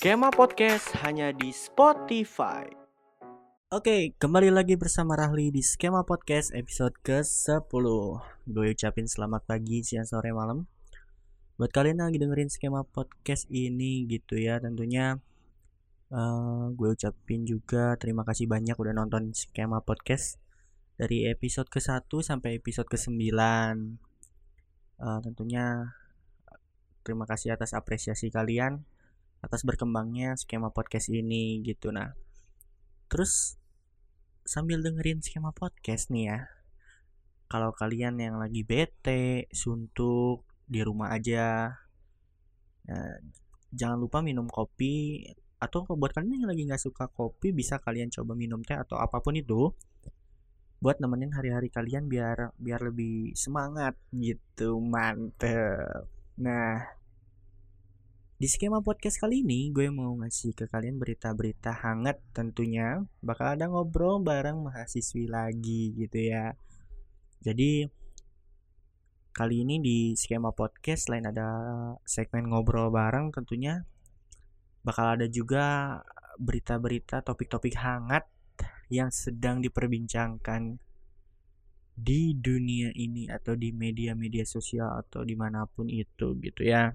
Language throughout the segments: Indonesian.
Skema Podcast hanya di Spotify. Oke, kembali lagi bersama Rahli di Skema Podcast episode ke-10 Gue ucapin selamat pagi, siang, sore, malam. Buat kalian yang lagi dengerin Skema Podcast ini gitu ya Tentunya uh, gue ucapin juga terima kasih banyak udah nonton Skema Podcast Dari episode ke-1 sampai episode ke-9 uh, Tentunya terima kasih atas apresiasi kalian atas berkembangnya skema podcast ini gitu. Nah terus sambil dengerin skema podcast nih ya kalau kalian yang lagi bete suntuk di rumah aja nah, jangan lupa minum kopi atau buat kalian yang lagi nggak suka kopi bisa kalian coba minum teh atau apa pun itu buat nemenin hari-hari kalian biar biar lebih semangat gitu mantep nah di skema podcast kali ini gue mau ngasih ke kalian berita-berita hangat tentunya bakal ada ngobrol bareng mahasiswi lagi gitu ya. Jadi kali ini di skema podcast selain ada segmen ngobrol bareng tentunya bakal ada juga berita-berita topik-topik hangat yang sedang diperbincangkan di dunia ini atau di media-media sosial atau di mana pun itu gitu ya.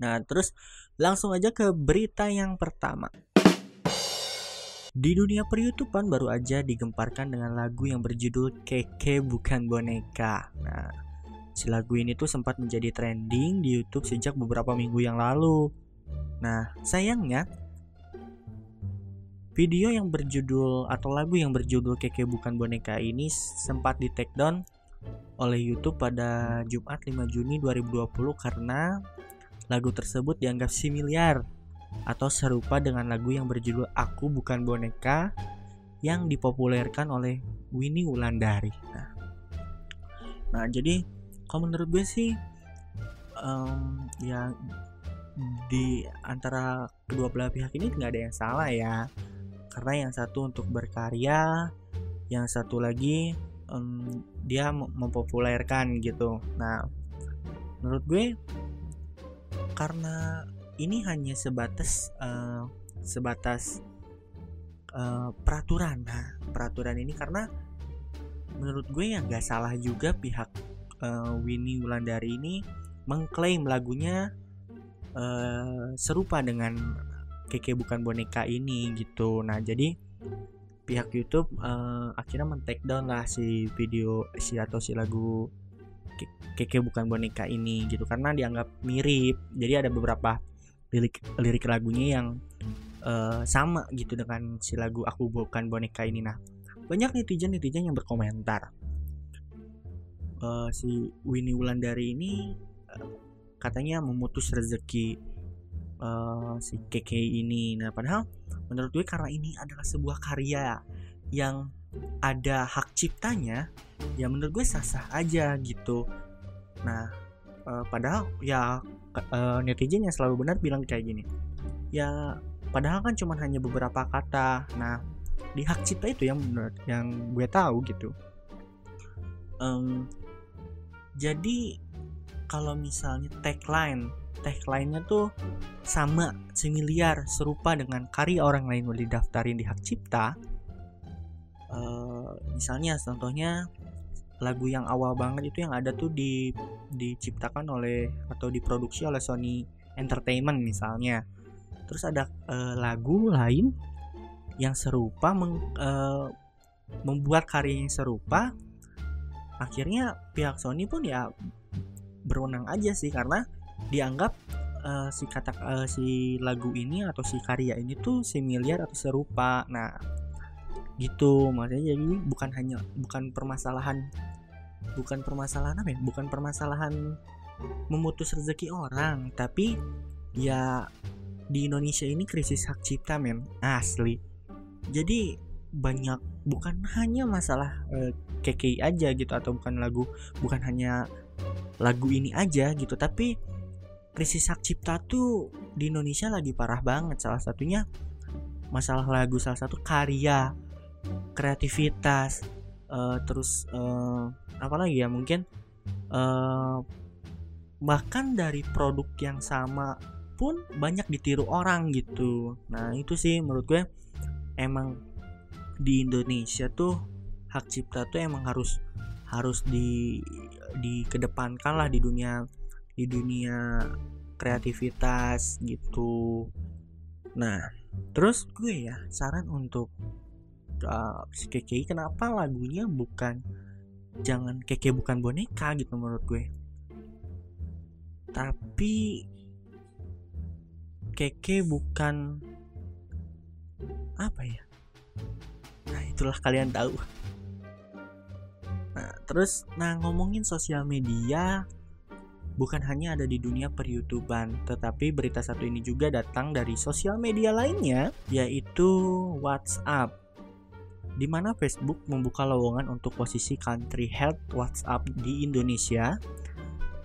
Nah, terus langsung aja ke berita yang pertama. Di dunia peryoutuban baru aja digemparkan dengan lagu yang berjudul Keke Bukan Boneka. Nah, si lagu ini tuh sempat menjadi trending di YouTube sejak beberapa minggu yang lalu. Nah, sayangnya video yang berjudul atau lagu yang berjudul Keke Bukan Boneka ini sempat di take down oleh YouTube pada Jumat 5 Juni 2020 karena Lagu tersebut dianggap similar atau serupa dengan lagu yang berjudul Aku Bukan Boneka yang dipopulerkan oleh Winnie Wulandari. Nah, nah jadi kalau menurut gue sih um, ya di antara kedua belah pihak ini nggak ada yang salah ya karena yang satu untuk berkarya yang satu lagi um, dia mempopulerkan gitu. Nah menurut gue karena ini hanya sebatas uh, sebatas uh, peraturan. Nah peraturan ini karena menurut gue ya nggak salah juga pihak uh, Winnie Wulandari ini mengklaim lagunya uh, serupa dengan Keke bukan boneka ini gitu. Nah jadi pihak YouTube uh, akhirnya men take down lah si video si atau si lagu Keke bukan boneka ini gitu. Karena dianggap mirip. Jadi ada beberapa lirik lirik lagunya yang uh, sama gitu dengan si lagu aku bukan boneka ini. Nah banyak netizen netizen yang berkomentar uh, si Winnie Wulandari ini uh, katanya memutus rezeki uh, si Keke ini nah padahal menurut gue karena ini adalah sebuah karya yang ada hak ciptanya ya menurut gue sah-sah aja gitu Nah, uh, padahal ya uh, netizen yang selalu benar bilang kayak gini. Ya, padahal kan cuma hanya beberapa kata. Nah, di hak cipta itu yang benar, yang gue tahu gitu. Um, jadi kalau misalnya tagline, tagline-nya tuh sama, semiliar, serupa dengan karya orang lain yang didaftarin di hak cipta. Uh, misalnya contohnya lagu yang awal banget itu yang ada tuh di diciptakan oleh atau diproduksi oleh Sony Entertainment misalnya. Terus ada uh, lagu lain yang serupa meng, uh, membuat karya yang serupa. Akhirnya pihak Sony pun ya berwenang aja sih karena dianggap uh, si kata uh, si lagu ini atau si karya ini tuh similar atau serupa. Nah, gitu. Maksudnya jadi bukan hanya bukan permasalahan bukan permasalahan apa ya? Bukan permasalahan memutus rezeki orang tapi ya di Indonesia ini krisis hak cipta men. Asli. Jadi banyak bukan hanya masalah uh, KKI aja gitu atau bukan lagu bukan hanya lagu ini aja gitu tapi krisis hak cipta tuh di Indonesia lagi parah banget. Salah satunya masalah lagu salah satu karya kreativitas uh, terus uh, apalagi ya mungkin uh, bahkan dari produk yang sama pun banyak ditiru orang gitu. Nah itu sih menurut gue emang di Indonesia tuh hak cipta tuh emang harus harus di dikedepankan lah di dunia di dunia kreativitas gitu. Nah terus gue ya saran untuk uh, si Keke kenapa lagunya bukan jangan Keke bukan boneka gitu menurut gue? Tapi keke bukan apa ya? Nah itulah kalian tahu. Nah terus nah ngomongin sosial media bukan hanya ada di dunia per-youtuban, tetapi berita satu ini juga datang dari sosial media lainnya, yaitu WhatsApp. Di mana Facebook membuka lowongan untuk posisi country head WhatsApp di Indonesia.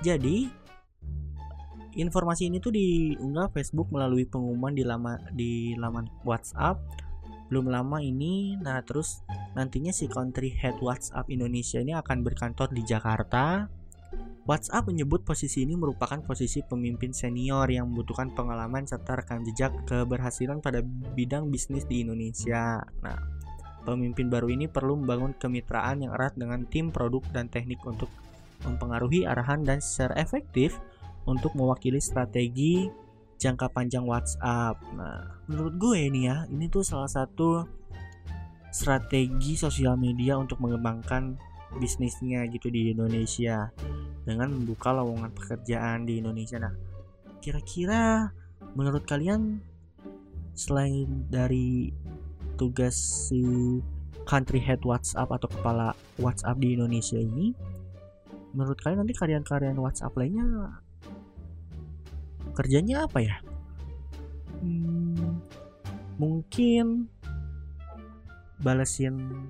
Jadi, informasi ini tuh diunggah Facebook melalui pengumuman di lama di laman WhatsApp belum lama ini nah terus nantinya si country head WhatsApp Indonesia ini akan berkantor di Jakarta WhatsApp menyebut posisi ini merupakan posisi pemimpin senior yang membutuhkan pengalaman serta rekam jejak keberhasilan pada bidang bisnis di Indonesia. Nah, pemimpin baru ini perlu membangun kemitraan yang erat dengan tim produk dan teknik untuk mempengaruhi arahan dan secara efektif untuk mewakili strategi jangka panjang WhatsApp. Nah, menurut gue ini ya, ini tuh salah satu strategi sosial media untuk mengembangkan bisnisnya gitu di Indonesia dengan membuka lowongan pekerjaan di Indonesia. Nah, kira-kira menurut kalian selain dari tugas si country head WhatsApp atau kepala WhatsApp di Indonesia ini, menurut kalian nanti karyawan-karyawan WhatsApp lainnya kerjanya apa ya hmm, mungkin balesin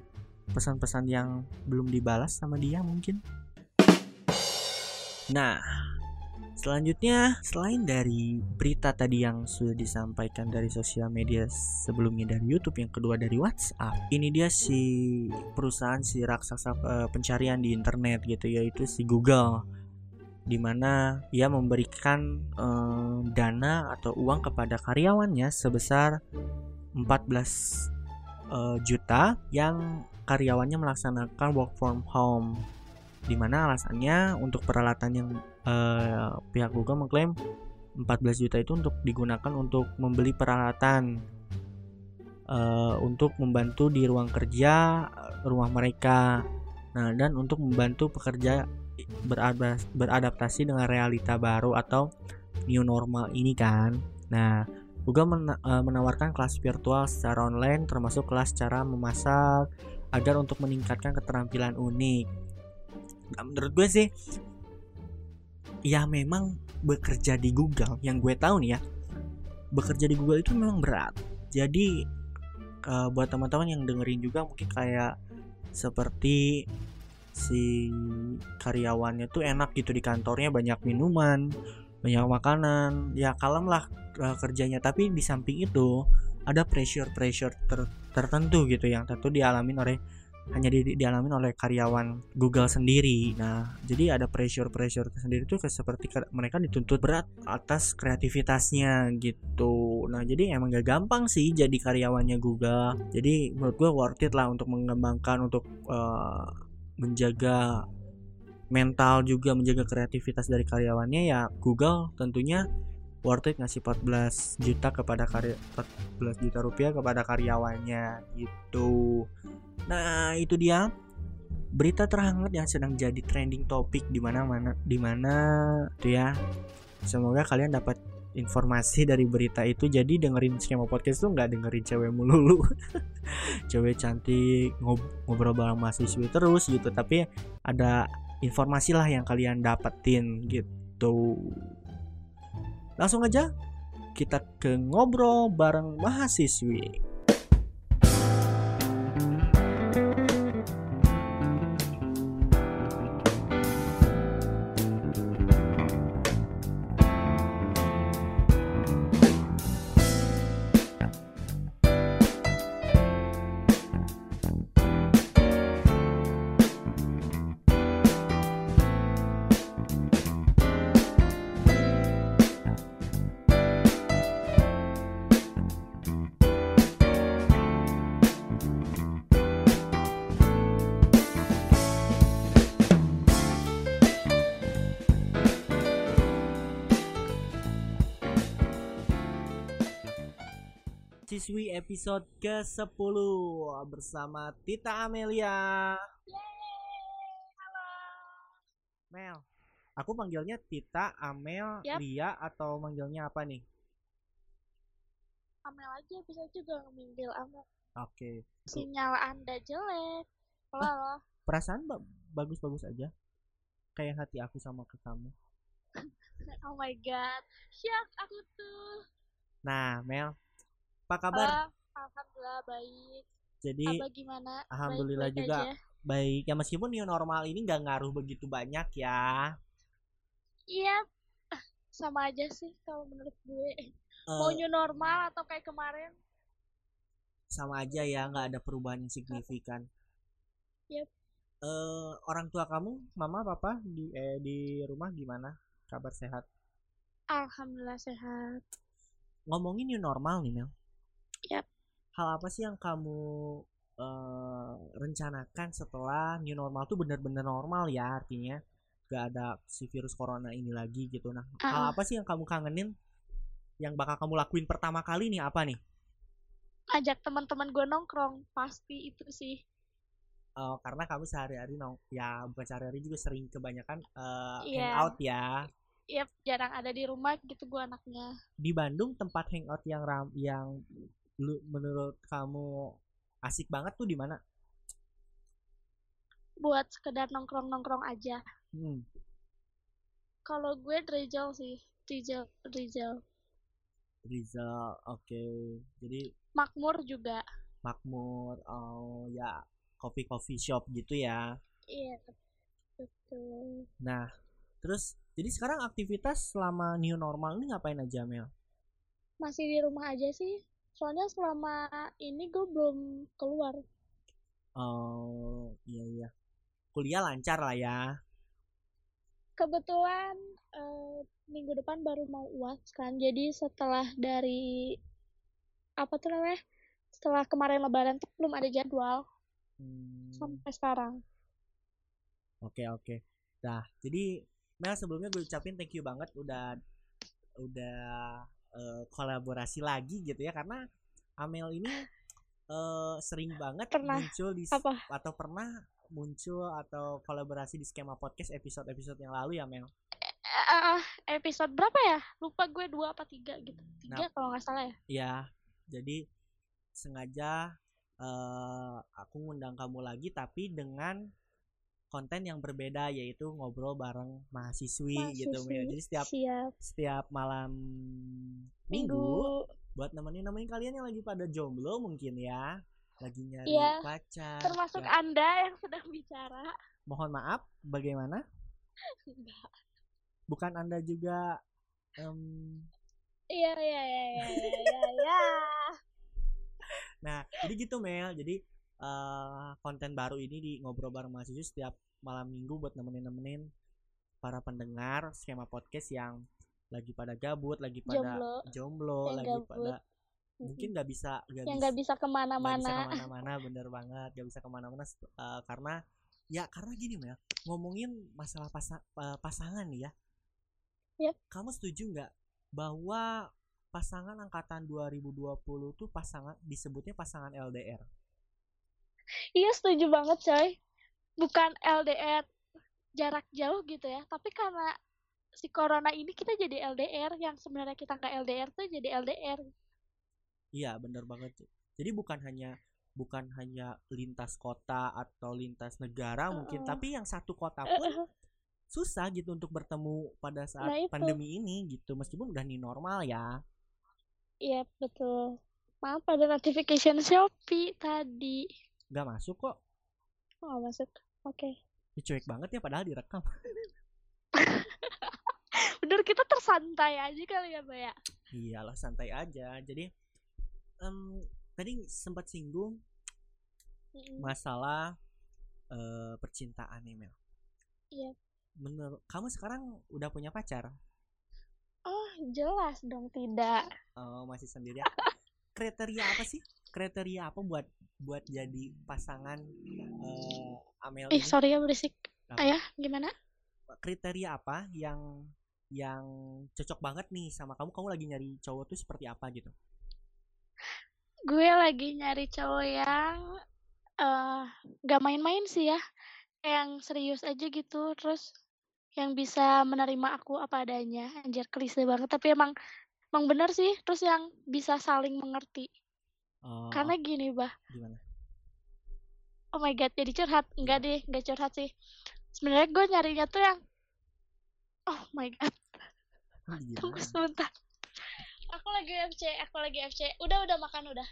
pesan-pesan yang belum dibalas sama dia mungkin. Nah Selanjutnya, selain dari berita tadi yang sudah disampaikan dari sosial media sebelumnya dari YouTube, yang kedua dari WhatsApp, ini dia si perusahaan si raksasa uh, pencarian di internet gitu yaitu si Google di mana ia memberikan eh, dana atau uang kepada karyawannya sebesar 14 eh, juta yang karyawannya melaksanakan work from home di mana alasannya untuk peralatan yang eh, pihak Google mengklaim 14 juta itu untuk digunakan untuk membeli peralatan uh, untuk membantu di ruang kerja rumah mereka. Nah, dan untuk membantu pekerja beradaptasi dengan realita baru atau new normal ini kan. Nah, Google e, menawarkan kelas virtual secara online termasuk kelas cara memasak agar untuk meningkatkan keterampilan unik. Nah, menurut gue sih ya memang bekerja di Google yang gue tahu nih ya bekerja di Google itu memang berat jadi uh, buat teman-teman yang dengerin juga mungkin kayak seperti si karyawannya tuh enak gitu di kantornya banyak minuman banyak makanan ya kalem lah uh, kerjanya tapi di samping itu ada pressure pressure ter tertentu gitu yang tentu dialami oleh hanya di, dialami oleh karyawan Google sendiri. Nah, jadi ada pressure-pressure sendiri itu seperti mereka dituntut berat atas kreativitasnya gitu. Nah, jadi emang gak gampang sih jadi karyawannya Google. Jadi menurut gue worth it lah untuk mengembangkan untuk uh, menjaga mental juga menjaga kreativitas dari karyawannya ya Google tentunya worth it ngasih 14 juta kepada karya 14 juta rupiah kepada karyawannya gitu. Nah itu dia. Berita terhangat yang sedang jadi trending topik di mana mana di mana tuh ya. Semoga kalian dapat informasi dari berita itu. Jadi dengerin skema podcast tuh nggak dengerin cewek melulu. Cewek cantik ngob ngobrol bareng mahasiswa terus gitu. Tapi ada informasi lah yang kalian dapetin gitu langsung aja kita ke ngobrol bareng mahasiswi Siswi episode ke-10 bersama Tita Amelia. halo. Mel, aku manggilnya Tita, Amel, Yap. Lia atau manggilnya apa nih? Amel aja bisa juga ngeminggil Amel. Oke, Sinyal Anda jelek. Halo. perasaan ba- bagus-bagus aja. Kayak hati aku sama ke kamu. Oh my god. Syak aku tuh. Nah, Mel, apa kabar? Ah, Alhamdulillah baik. Jadi Abah gimana? alhamdulillah Baik-baik juga. aja? baik ya meskipun new normal ini nggak ngaruh begitu banyak ya. Iya. Sama aja sih kalau menurut gue. Eh, Mau new normal atau kayak kemarin? sama aja ya, nggak ada perubahan yang signifikan. Yep. Eh, orang tua kamu, mama, papa di eh, di rumah gimana? Kabar sehat? Alhamdulillah sehat. Ngomongin new normal nih Mel. Yap. Hal apa sih yang kamu eh, rencanakan setelah new normal tuh benar-benar normal ya artinya gak ada si virus corona ini lagi gitu. Nah, hal Ah. apa sih yang kamu kangenin? Yang bakal kamu lakuin pertama kali nih apa nih? Ajak teman-teman gue nongkrong. Pasti itu sih. Eh, karena kamu sehari-hari nong ya bukan sehari-hari juga sering kebanyakan eh, Iya. hangout ya. Yap, jarang ada di rumah gitu gue anaknya. Di Bandung tempat hangout yang ram yang lu- menurut kamu asik banget tuh di mana? Buat sekedar nongkrong-nongkrong aja. Hmm. Kalau gue Rizal sih, Rizal, Rizal. Rizal, oke. Jadi Makmur juga. makmur, oh ya coffee coffee shop gitu ya. Iya, betul. Nah, terus jadi sekarang aktivitas selama new normal ini ngapain aja Mel? Masih di rumah aja sih. Soalnya selama ini gue belum keluar. Oh iya iya. Kuliah lancar lah ya. Kebetulan eh, minggu depan baru mau UAS kan. Jadi setelah dari apa tuh namanya? Setelah kemarin lebaran tuh belum ada jadwal Hmm, sampai sekarang. Oke oke. Nah jadi Mel sebelumnya gue ucapin thank you banget udah udah eh, kolaborasi lagi gitu ya karena Amel ini eh, sering banget Pernah. muncul di Apa? atau pernah muncul atau kolaborasi di skema podcast episode-episode yang lalu ya Mel. Eh, episode berapa ya? Lupa gue dua apa tiga gitu. Tiga kalau nggak salah ya. Ya, jadi sengaja eh, aku ngundang kamu lagi tapi dengan konten yang berbeda yaitu ngobrol bareng mahasiswi, gitu Mahasiswi. Mel. Jadi setiap Siap. setiap malam minggu, Minggu. buat nemenin nemenin kalian yang lagi pada jomblo mungkin ya, lagi nyari Iya, pacar. Termasuk ya. Anda yang sedang bicara. Mohon maaf, bagaimana? Enggak. Bukan anda juga Iya, iya, iya, iya, iya, iya, iya. Nah, jadi gitu Mel. Jadi eh, konten baru ini di ngobrol bareng mahasiswa setiap malam minggu buat nemenin-nemenin para pendengar skema podcast yang lagi pada gabut, lagi pada Jomblo. jomblo, Yang lagi gabut. pada mungkin nggak bisa nggak Yang bisa nggak bisa nggak bisa ke mana-mana. ke mana-mana, bener banget, nggak bisa ke mana-mana eh, karena ya karena gini Mel, ngomongin masalah pasa- eh, pasangan nih ya. Yap. Kamu setuju nggak bahwa pasangan angkatan 2020 tuh pasangan disebutnya pasangan LDR? Iya, setuju banget, coy. Bukan LDR jarak jauh gitu ya, tapi karena si corona ini kita jadi LDR yang sebenarnya kita nggak LDR tuh jadi LDR. Iya, bener banget. tuh. Jadi bukan hanya bukan hanya lintas kota atau lintas negara mungkin, Heeh. tapi yang satu kota Eh, pun eh, susah gitu untuk bertemu pada saat Nah, itu. pandemi ini gitu. Meskipun udah new normal ya. Iya, betul. Maaf ada notification Shopee tadi. Nggak masuk kok. Oh, masuk. Oke. Cuek banget ya padahal direkam. Bener kita tersantai aja kali ya, Mbak ya. Iyalah santai aja. Jadi em, tadi sempat singgung masalah eh, percintaan Mel. Iya. Menurut kamu sekarang udah punya pacar? Oh, jelas dong tidak. Oh, masih sendiri. Kriteria apa sih? Kriteria apa buat buat jadi pasangan eh, Amel ini? sorry ya berisik. Apa? Ayah, gimana? Kriteria apa yang yang cocok banget nih sama kamu? Kamu lagi nyari cowok tuh seperti apa gitu? gue lagi nyari cowok yang eh gak main-main sih ya yang serius aja gitu terus yang bisa menerima aku apa adanya anjir klise banget tapi emang emang bener sih terus yang bisa saling mengerti Oh, karena gini bah. gimana? oh my god jadi curhat. Enggak deh enggak curhat sih. Sebenarnya gue nyarinya tuh yang oh my god. Tunggu Gimana? sebentar. Aku lagi FC aku lagi FC udah udah makan udah.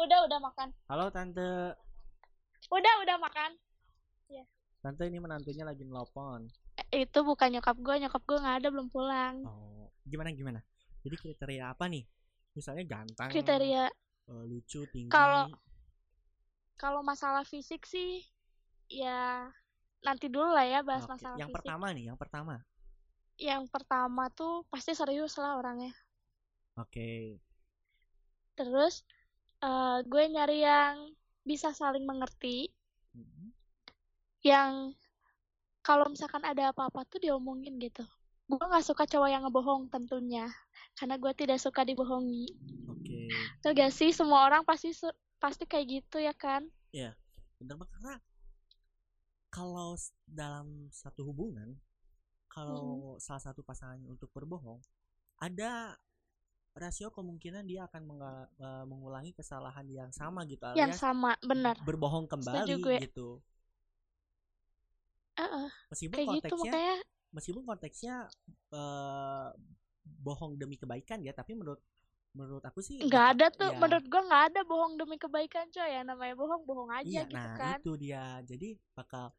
Udah udah makan. Halo tante, udah udah makan. Tante ini menantunya lagi nelpon. Eh, itu bukan nyokap gue nyokap gue nggak ada belum pulang. Oh, gimana gimana? Jadi kriteria apa nih? Misalnya ganteng, kriteria eh, lucu, tinggi. Kalau- kalau masalah fisik sih ya nanti dulu lah ya bahas Oke, masalah Yang fisik pertama nih, yang pertama. yang pertama tuh pasti serius lah orangnya Oke. terus eh, gue nyari yang bisa saling mengerti Mm, yang kalau misalkan ada apa-apa tuh diomongin gitu gue nggak suka cowok yang ngebohong tentunya karena gue tidak suka dibohongi Oke. Tau gak sih semua orang pasti pasti kayak gitu ya kan? Bener banget. Karena kalau dalam satu hubungan, kalau salah satu pasangan untuk berbohong, ada rasio kemungkinan dia akan eh, mengulangi kesalahan yang sama gitu yang alias sama benar berbohong kembali gitu. Heeh, Meskipun kayak gitu konteksnya makanya meskipun konteksnya eh, bohong demi kebaikan ya, tapi menurut menurut aku sih nggak ada tuh ya, menurut gue nggak ada bohong demi kebaikan coy ya namanya bohong bohong aja Iya, gitu nah kan itu dia. Jadi bakal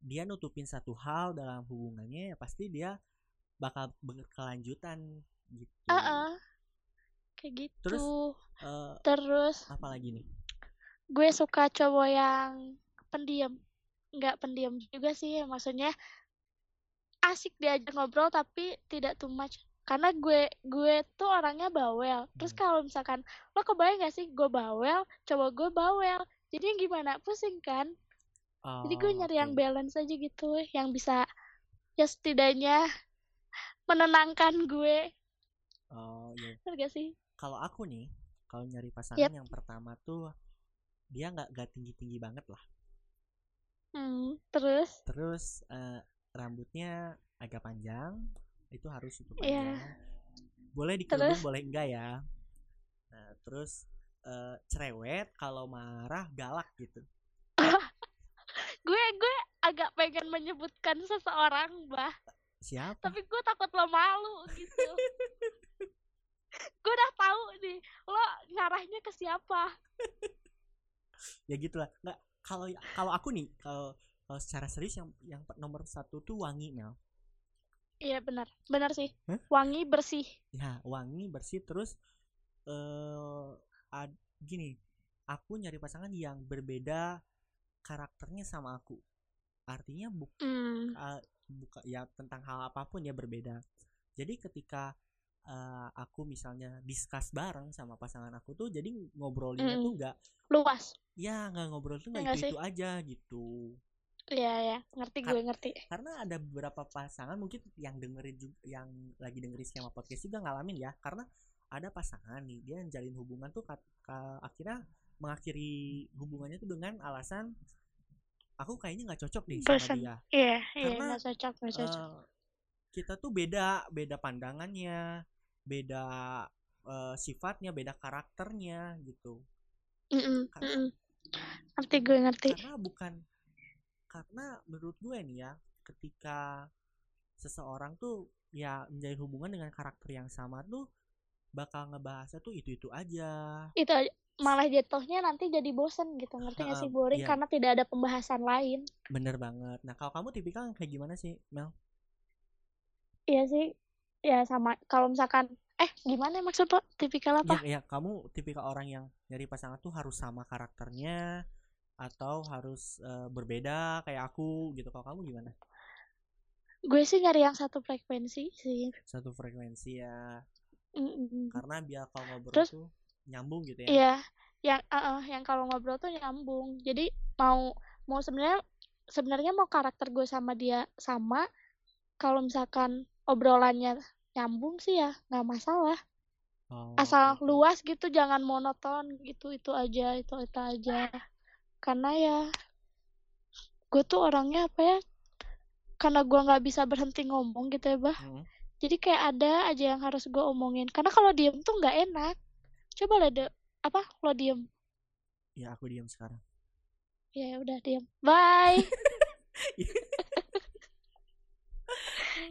dia nutupin satu hal dalam hubungannya ya pasti dia bakal berkelanjutan gitu. Heeh, kayak gitu Terus? Eh, terus apa lagi nih? gue suka cowok yang pendiam nggak pendiam juga sih maksudnya asik diajak ngobrol tapi tidak too much karena gue gue tuh orangnya bawel terus Hmm. kalau misalkan lo kebayang gak sih gue bawel cowok gue bawel jadi gimana pusing kan jadi gue Oh, nyari yang oke. balance aja gitu yang bisa ya setidaknya menenangkan gue Oh, iya. Bener gak sih Kalau aku nih, kalau nyari pasangan Yap. yang pertama tuh dia nggak nggak tinggi tinggi banget lah. hmm, terus Terus eh, rambutnya agak panjang, itu harus itu panjang. Boleh Terus? boleh enggak ya. Nah, terus eh, cerewet kalau marah galak gitu. gue gue agak pengen menyebutkan seseorang bah Siapa? tapi gue takut lo malu gitu gue udah tahu nih lo ngarahnya ke siapa ya gitulah nggak kalau kalau aku nih kalau kalau secara serius yang yang nomor satu tuh wangi Mel iya benar. Benar sih. Hah? wangi bersih. Ya wangi bersih terus eh ad- gini aku nyari pasangan yang berbeda karakternya sama aku. Artinya bu hmm, uh, buka ya tentang hal apa pun ya berbeda. Jadi ketika uh, aku misalnya discuss bareng sama pasangan aku tuh jadi ngobrolinnya Mm. tuh nggak luas. Ya nggak ngobrol tuh Ya nggak itu itu aja gitu iya ya ngerti Kar- gue ngerti. karena ada beberapa pasangan mungkin yang dengerin juga yang lagi dengerin skema podcast juga ngalamin ya. Karena ada pasangan nih dia jalin hubungan tuh akhirnya mengakhiri hubungannya tuh dengan alasan aku kayaknya nggak cocok nih sama Bosan. dia. Iya iya nggak cocok nggak cocok. Eh, kita tuh beda beda pandangannya beda eh, sifatnya beda karakternya gitu. Mm-mm, karena- mm-mm. ngerti gue ngerti. Karena bukan karena menurut gue nih ya ketika seseorang tuh ya menjalin hubungan dengan karakter yang sama tuh bakal ngebahasnya tuh itu itu aja itu malah jatuhnya nanti jadi bosen gitu ngerti gak sih boring iya. karena tidak ada pembahasan lain. Bener banget. Nah kalau kamu tipikal yang kayak gimana sih Mel? Iya sih ya sama kalau misalkan eh gimana maksud lo? Tipikal apa? Ya, ya kamu tipikal orang yang nyari pasangan tuh harus sama karakternya atau harus eh, berbeda kayak aku gitu kalau kamu gimana gue sih nyari yang satu frekuensi sih satu frekuensi ya Mm-mm. karena biar kalau ngobrol Terus- tuh nyambung gitu ya Iya, yang eh, eh, yang kalau ngobrol tuh nyambung. Jadi mau mau sebenarnya sebenarnya mau karakter gue sama dia sama, kalau misalkan obrolannya nyambung sih ya nggak masalah. Oh, asal oke. luas gitu jangan monoton gitu itu aja itu itu aja karena ya gue tuh orangnya apa ya karena gue nggak bisa berhenti ngomong gitu ya bah. Mm. jadi kayak ada aja yang harus gue omongin. Karena kalau diem tuh nggak enak. Coba lah deh apa lo diem. Ya aku diam sekarang. ya udah diem. Bye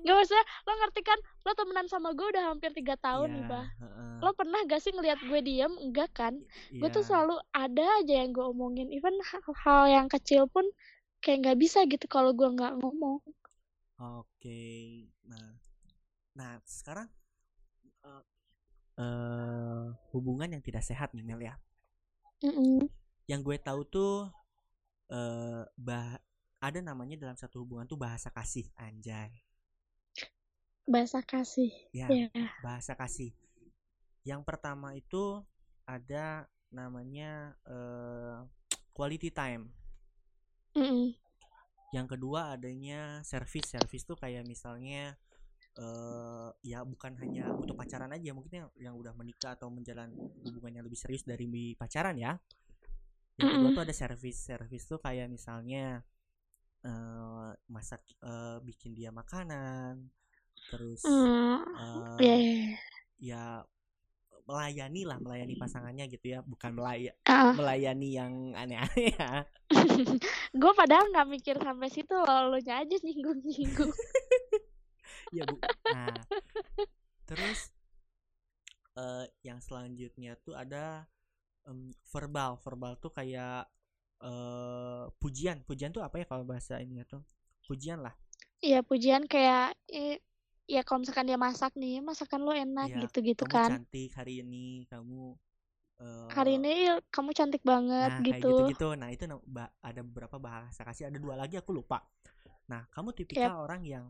Gak maksudnya lo ngerti kan lo temenan sama gue udah hampir tiga tahun nih Iya, bah lo pernah gak sih ngelihat gue diem enggak kan gue tuh Iya. selalu ada aja yang gue omongin even hal-hal yang kecil pun kayak nggak bisa gitu kalau gue nggak ngomong Oke, nah, nah sekarang eh eh, hubungan yang tidak sehat nih Mel ya. Mm-mm. Yang gue tahu tuh eh bah ada namanya dalam satu hubungan tuh bahasa kasih anjay. Bahasa kasih Ya, ya bahasa kasih. Yang pertama itu ada namanya eh quality time. Mm-mm. Yang kedua adanya service. Service tuh kayak misalnya eh ya bukan hanya untuk pacaran aja, mungkin yang yang udah menikah atau menjalin hubungan yang lebih serius dari pacaran ya. Yang kedua Mm-mm. tuh ada service. Service tuh kayak misalnya eh masak eh, bikin dia makanan, terus Mm, eh, ya ya, ya. ya melayani lah melayani pasangannya gitu ya bukan melaya Ah, melayani yang aneh-aneh ya. Gue padahal nggak mikir sampai situ lo aja nyinggung nyinggung ya bu. Nah terus eh yang selanjutnya tuh ada em, verbal. Verbal tuh kayak eh pujian. Pujian tuh apa ya kalau bahasa ini tuh? Pujian lah. Iya pujian kayak eh, ya kalau misalkan dia masak nih masakan lo enak Iya, gitu-gitu kamu kan cantik hari ini kamu eh, hari ini "Ih, kamu cantik banget Nah, kayak gitu gitu-gitu. Nah, itu ada beberapa bahasa kasih, ada dua lagi aku lupa. Nah, kamu tipikal orang yang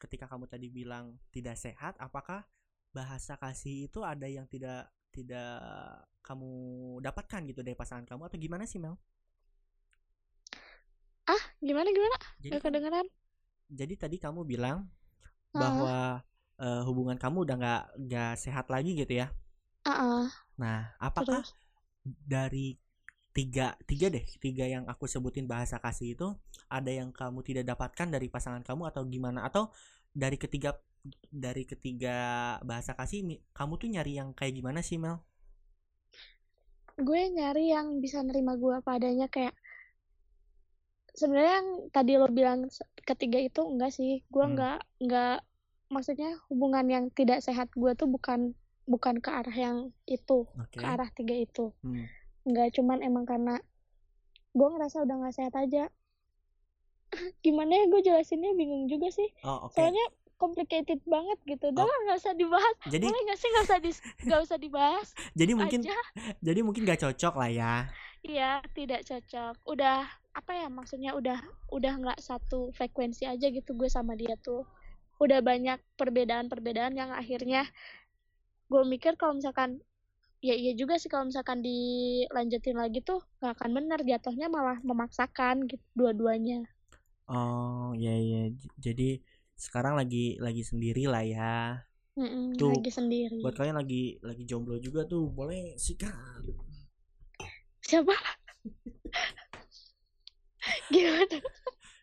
ketika kamu tadi bilang tidak sehat, apakah bahasa kasih itu ada yang tidak tidak kamu dapatkan gitu dari pasangan kamu atau gimana sih, Mel? gimana gimana Jadi gak kedengeran jadi tadi kamu bilang Ah, bahwa eh, hubungan kamu udah nggak nggak sehat lagi gitu ya. ah, ah. Nah, apakah terus dari tiga tiga deh tiga yang aku sebutin bahasa kasih itu ada yang kamu tidak dapatkan dari pasangan kamu atau gimana atau dari ketiga dari ketiga bahasa kasih kamu tuh nyari yang kayak gimana sih Mel? gue nyari yang bisa nerima gue apa adanya kayak sebenarnya yang tadi lo bilang ketiga itu enggak sih gue Hmm. enggak enggak maksudnya hubungan yang tidak sehat gue tuh bukan bukan ke arah yang itu Oke. ke arah tiga itu Hmm. enggak cuman emang karena gue ngerasa udah nggak sehat aja gimana ya gue jelasinnya bingung juga sih Oh oke. soalnya complicated banget gitu udah Oh. lah, nggak usah dibahas Jadi boleh nggak sih nggak usah nggak usah dibahas jadi mungkin aja jadi mungkin gak cocok lah ya. Iya, tidak cocok. Udah apa ya maksudnya udah udah nggak satu frekuensi aja gitu gue sama dia tuh. Udah banyak perbedaan-perbedaan yang akhirnya gue mikir kalau misalkan ya iya juga sih kalau misalkan dilanjutin lagi tuh nggak akan benar jatuhnya malah memaksakan gitu dua-duanya. Oh iya. J- Jadi sekarang lagi lagi sendiri lah ya. Mm-mm, Tuh, lagi sendiri. Buat kalian lagi lagi jomblo juga tuh boleh sikat. Siapa? Gimana?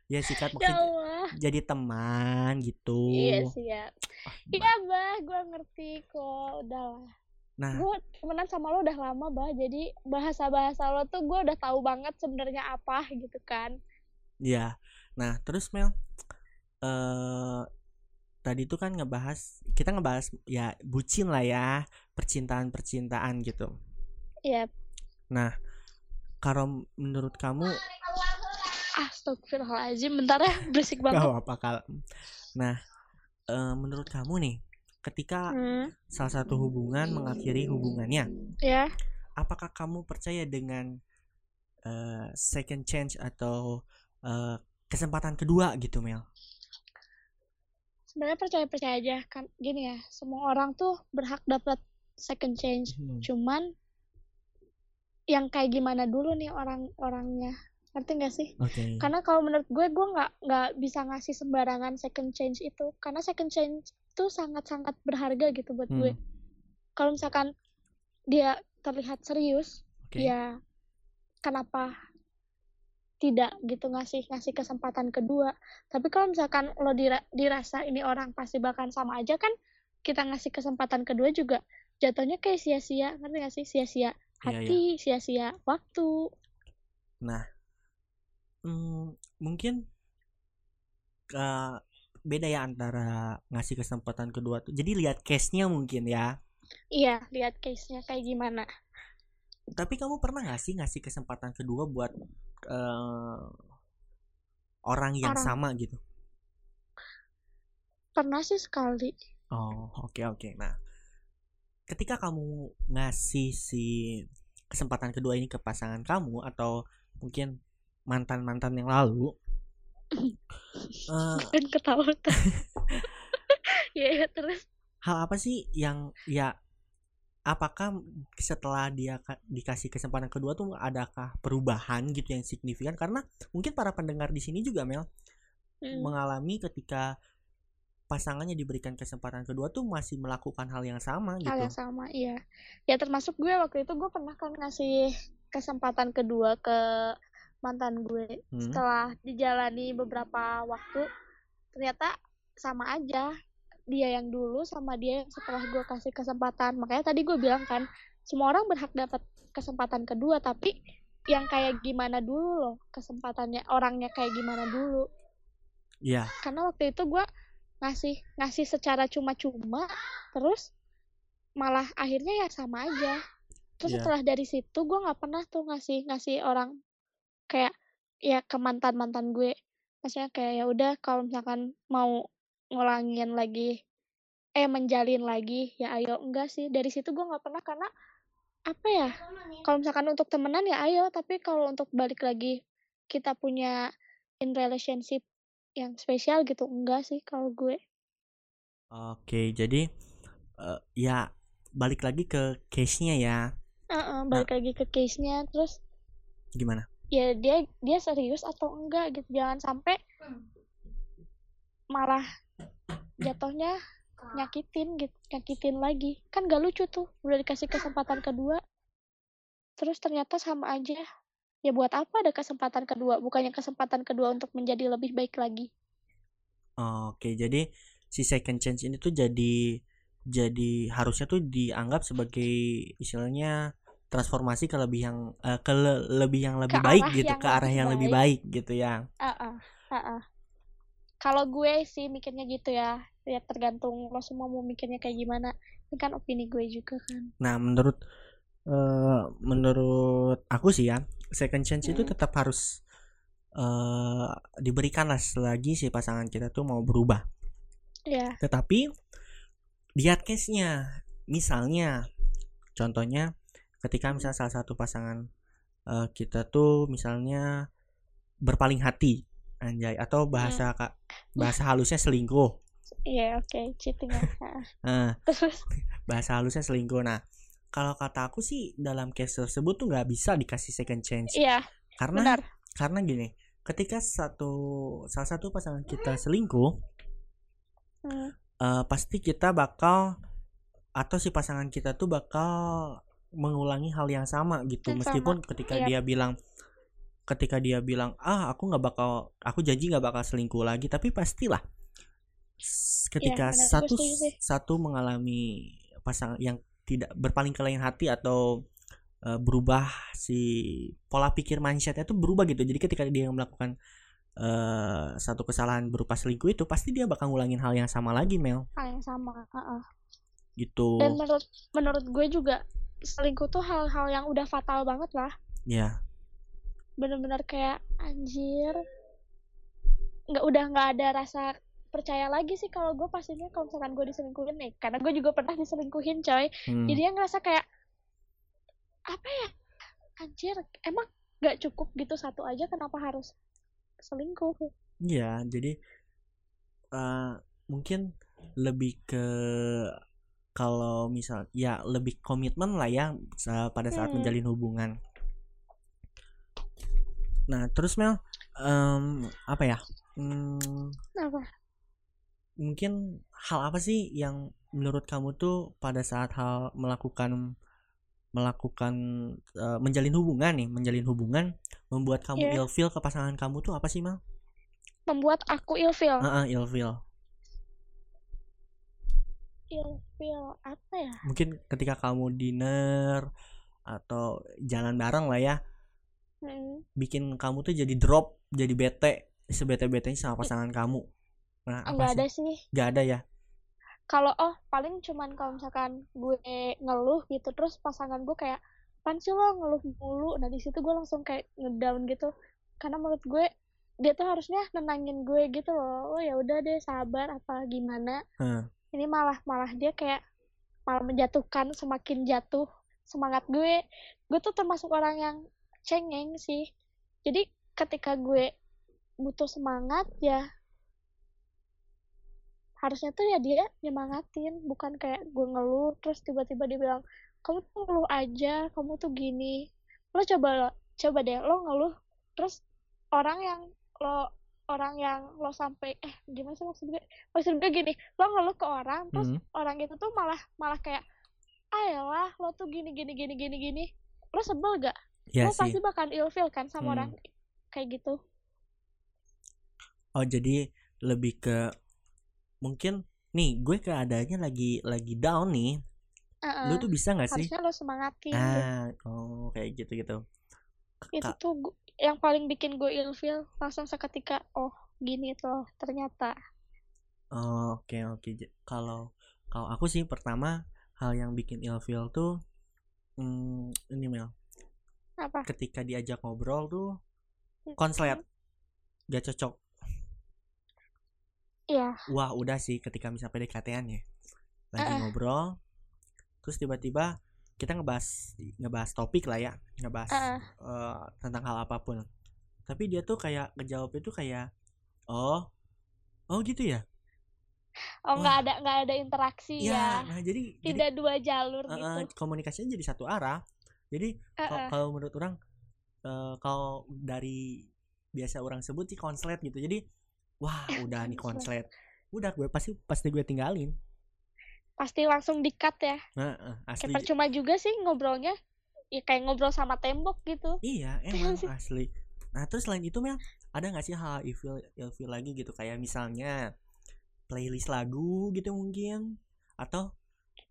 Ya sikat Ya maksudnya Allah. jadi teman gitu. Iya sih ya. Ah, Iya, Bah, gue ngerti kok. Udahlah. Nah, gue temenan sama lo udah lama bah jadi bahasa bahasa lo tuh gue udah tahu banget sebenarnya apa gitu kan ya. Nah, terus Mel eh tadi tuh kan ngebahas kita ngebahas ya bucin lah ya, percintaan-percintaan gitu. ya Nah, kalau menurut kamu astagfirullahaladzim bentar ya berisik gak banget. apa kal. Nah, eh, menurut kamu nih, ketika hmm, salah satu hubungan mengakhiri hubungannya, ya. apakah kamu percaya dengan eh, second chance atau eh, kesempatan kedua gitu, Mel? sebenarnya percaya percaya aja. Kan gini ya semua orang tuh berhak dapat second chance. Hmm, cuman yang kayak gimana dulu nih orang-orangnya ngerti gak sih? Oke. karena kalau menurut gue gue nggak nggak bisa ngasih sembarangan second chance itu. Karena second chance itu sangat-sangat berharga gitu buat gue. Hmm, kalau misalkan dia terlihat serius oke. ya kenapa tidak gitu ngasih ngasih kesempatan kedua? Tapi kalau misalkan lo dira- dirasa ini orang pasti bahkan sama aja kan kita ngasih kesempatan kedua juga jatuhnya kayak sia-sia. Ngerti gak sih? Sia-sia Iya, iya. hati sia-sia waktu Hmm, mungkin eh, beda ya antara ngasih kesempatan kedua tuh. Jadi lihat case-nya mungkin ya. Iya lihat case-nya kayak gimana. Tapi kamu pernah gak sih ngasih kesempatan kedua buat eh, orang yang Orang. sama gitu? Pernah sih sekali. Oh, oke oke. Nah, ketika kamu ngasih si kesempatan kedua ini ke pasangan kamu atau mungkin mantan-mantan yang lalu, eh, kan ketawa ya ya, terus. Hal apa sih yang ya apakah setelah dia ka- dikasih kesempatan kedua tuh adakah perubahan gitu yang signifikan? Karena mungkin para pendengar di sini juga Mel hmm, mengalami ketika pasangannya diberikan kesempatan kedua tuh masih melakukan hal yang sama hal gitu. yang sama iya. Ya termasuk gue waktu itu gue pernah kan ngasih kesempatan kedua ke mantan gue Hmm. setelah dijalani beberapa waktu ternyata sama aja dia yang dulu sama dia yang setelah gue kasih kesempatan makanya tadi gue bilang kan semua orang berhak dapat kesempatan kedua tapi yang kayak gimana dulu loh kesempatannya orangnya kayak gimana dulu Iya. karena waktu itu gue ngasih ngasih secara cuma-cuma terus malah akhirnya ya sama aja terus Iya. setelah dari situ gue nggak pernah tuh ngasih ngasih orang kayak ya ke mantan mantan gue maksudnya kayak ya udah kalau misalkan mau ngulangin lagi eh menjalin lagi ya ayo enggak sih dari situ gue nggak pernah karena apa ya kalau misalkan untuk temenan ya ayo tapi kalau untuk balik lagi kita punya in relationship yang spesial gitu enggak sih kalau gue Oke, jadi eh, ya balik lagi ke case-nya ya. Heeh, balik lagi ke case-nya terus Gimana? Ya dia dia serius atau enggak gitu. Jangan sampai malah jatuhnya nyakitin gitu nyakitin lagi. Kan gak lucu tuh udah dikasih kesempatan kedua. Terus ternyata sama aja. Ya buat apa ada kesempatan kedua? Bukannya kesempatan kedua untuk menjadi lebih baik lagi. Oke, jadi si second chance ini tuh jadi jadi harusnya tuh dianggap sebagai istilahnya transformasi ke lebih yang eh, ke le- lebih yang lebih Ke baik gitu, ke arah yang lebih baik gitu ya. Heeh, heeh. kalau gue sih mikirnya gitu ya ya tergantung lo semua mau mikirnya kayak gimana ini kan opini gue juga kan Nah, menurut eh menurut aku sih ya, second chance itu Hmm. tetap harus eh diberikan lah selagi si pasangan kita tuh mau berubah. ya Tetapi lihat case-nya. Misalnya contohnya ketika misalnya salah satu pasangan eh, kita tuh misalnya berpaling hati anjay atau bahasa kak bahasa halusnya selingkuh. Iya oke cheating ya. Heeh. Nah, Terus bahasa halusnya selingkuh. Nah, kalau kata aku sih dalam case tersebut tuh nggak bisa dikasih second chance iya karena benar. karena gini, ketika satu salah satu pasangan kita selingkuh, Hmm, eh, pasti kita bakal atau si pasangan kita tuh bakal mengulangi hal yang sama gitu Yang meskipun ketika iya. dia bilang ketika dia bilang ah aku nggak bakal aku janji nggak bakal selingkuh lagi tapi pastilah ketika benar, gue satu satu mengalami pasangan yang tidak berpaling ke lain hati atau eh, berubah si pola pikir mindsetnya tuh berubah gitu jadi ketika dia melakukan eh, satu kesalahan berupa selingkuh itu pasti dia bakal ngulangin hal yang sama lagi Mel hal yang sama. heeh. gitu Dan menurut menurut gue juga selingkuh tuh hal-hal yang udah fatal banget lah. ya Bener-bener kayak anjir. Nggak udah nggak ada rasa percaya lagi sih kalau gue pastinya kalau misalkan gue diselingkuhin nih karena gue juga pernah diselingkuhin coy hmm. jadi dia ngerasa kayak apa ya anjir emang nggak cukup gitu satu aja kenapa harus selingkuh Iya, jadi eh mungkin lebih ke kalau misal ya lebih komitmen lah ya pada saat Hmm. menjalin hubungan. Nah, terus Mel, em, apa ya? Hmm, apa mungkin hal apa sih yang menurut kamu tuh pada saat hal melakukan melakukan eh, menjalin hubungan nih, menjalin hubungan membuat kamu Iya. ilfeel ke pasangan kamu tuh apa sih, Mal? membuat aku ilfeel Heeh, ilfeel. Ilfeel apa ya Mungkin ketika kamu dinner atau jalan bareng lah ya, Hmm. bikin kamu tuh jadi drop, jadi bete, sebete-betenya sama pasangan kamu. Nah, apa nggak sih? ada sih Nggak ada ya? kalau oh paling cuman kalau misalkan gue ngeluh gitu terus pasangan gue kayak pan sih lo ngeluh mulu nah di situ gue langsung kayak ngedown gitu karena menurut gue dia tuh harusnya nenangin gue gitu loh oh ya udah deh sabar apa gimana Heeh. Ini malah malah dia kayak malah menjatuhkan semakin jatuh semangat gue. Gue tuh termasuk orang yang cengeng sih. Jadi ketika gue butuh semangat ya harusnya tuh ya dia nyemangatin bukan kayak gue ngeluh terus tiba-tiba dia bilang kamu tuh ngeluh aja kamu tuh gini. Lo coba lo coba deh lo ngeluh terus orang yang lo orang yang lo sampai eh gimana sih maksud gue maksud gue gini lo ngeluh ke orang terus Hmm. orang itu tuh malah malah kayak ayolah lo tuh gini gini gini gini gini lo sebel gak Ya lo sih. pasti bakal ilfeel kan sama Hmm. orang kayak gitu Oh, jadi lebih ke mungkin nih gue keadaannya lagi lagi down nih. Heeh. Lu tuh bisa nggak sih? harusnya lo semangatin gitu. Ah, oh kayak gitu-gitu. itu Kak, tuh yang paling bikin gue ilfeel langsung seketika oh gini tuh ternyata oh, oke oke. J- Kalau kalau aku sih pertama hal yang bikin ilfeel tuh hmm, ini Mel, apa ketika diajak ngobrol tuh konslet gak cocok. iya Wah, udah sih ketika misalnya PDKT-an ya. Lagi Eh. ngobrol terus tiba-tiba kita ngebahas ngebahas topik lah ya, ngebahas Heeh. eh, tentang hal apa pun. Tapi dia tuh kayak ngejawab itu kayak oh oh gitu ya. oh nggak ada nggak ada interaksi Ya, ya nah jadi jadi tidak dua jalur eh, gitu komunikasinya jadi satu arah. Jadi kal- Heeh. kalau menurut orang eh, kalau dari biasa orang sebut sih konslet gitu. Jadi wah udah nih konslet. Udah gue pasti pasti gue tinggalin. Pasti langsung dikat ya Nah, eh, kayak asli. percuma juga sih ngobrolnya ya kayak ngobrol sama tembok gitu Iya, emang sih? asli. Nah, terus selain itu Mel, ada nggak sih hal ilfil ilfil lagi gitu kayak misalnya playlist lagu gitu mungkin atau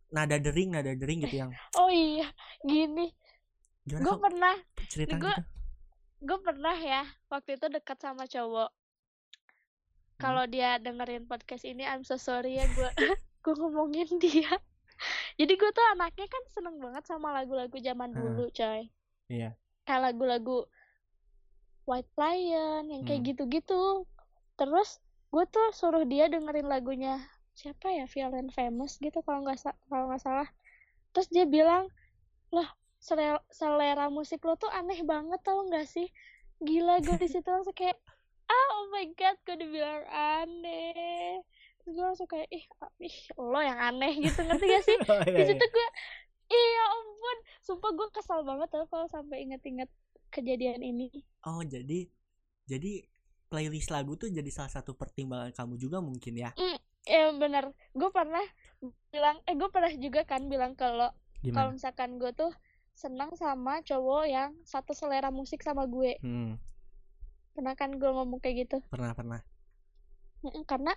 nada dering nada dering gitu yang oh iya gini gue pernah cerita gue- gitu? gue pernah ya waktu itu dekat sama cowok Hmm. kalau dia dengerin podcast ini I'm so sorry ya gue gue ngomongin dia. Jadi gue tuh anaknya kan seneng banget sama lagu-lagu zaman Heeh. dulu coy. Iya. kayak lagu-lagu White Lion yang kayak Hmm. gitu-gitu. Terus gue tuh suruh dia dengerin lagunya siapa ya? Violent Famous gitu kalau nggak kalau nggak salah. Terus dia bilang lah selera, selera musik lo tuh aneh banget tau nggak sih? Gila gue di situ langsung kayak ah oh my god gue dibilang aneh gue langsung kayak ih, ih lo yang aneh gitu. Ngerti gak sih? Oh, di iya, situ gue iya ampun. Sumpah gue kesal banget tau kalau sampai inget-inget kejadian ini. Oh, jadi jadi playlist lagu tuh jadi salah satu pertimbangan kamu juga mungkin ya. ya bener. Gue pernah bilang eh gue pernah juga kan bilang ke lo kalau Gimana? misalkan gue tuh senang sama cowok yang satu selera musik sama gue. Hmm, pernah kan gue ngomong kayak gitu? Pernah pernah. Karena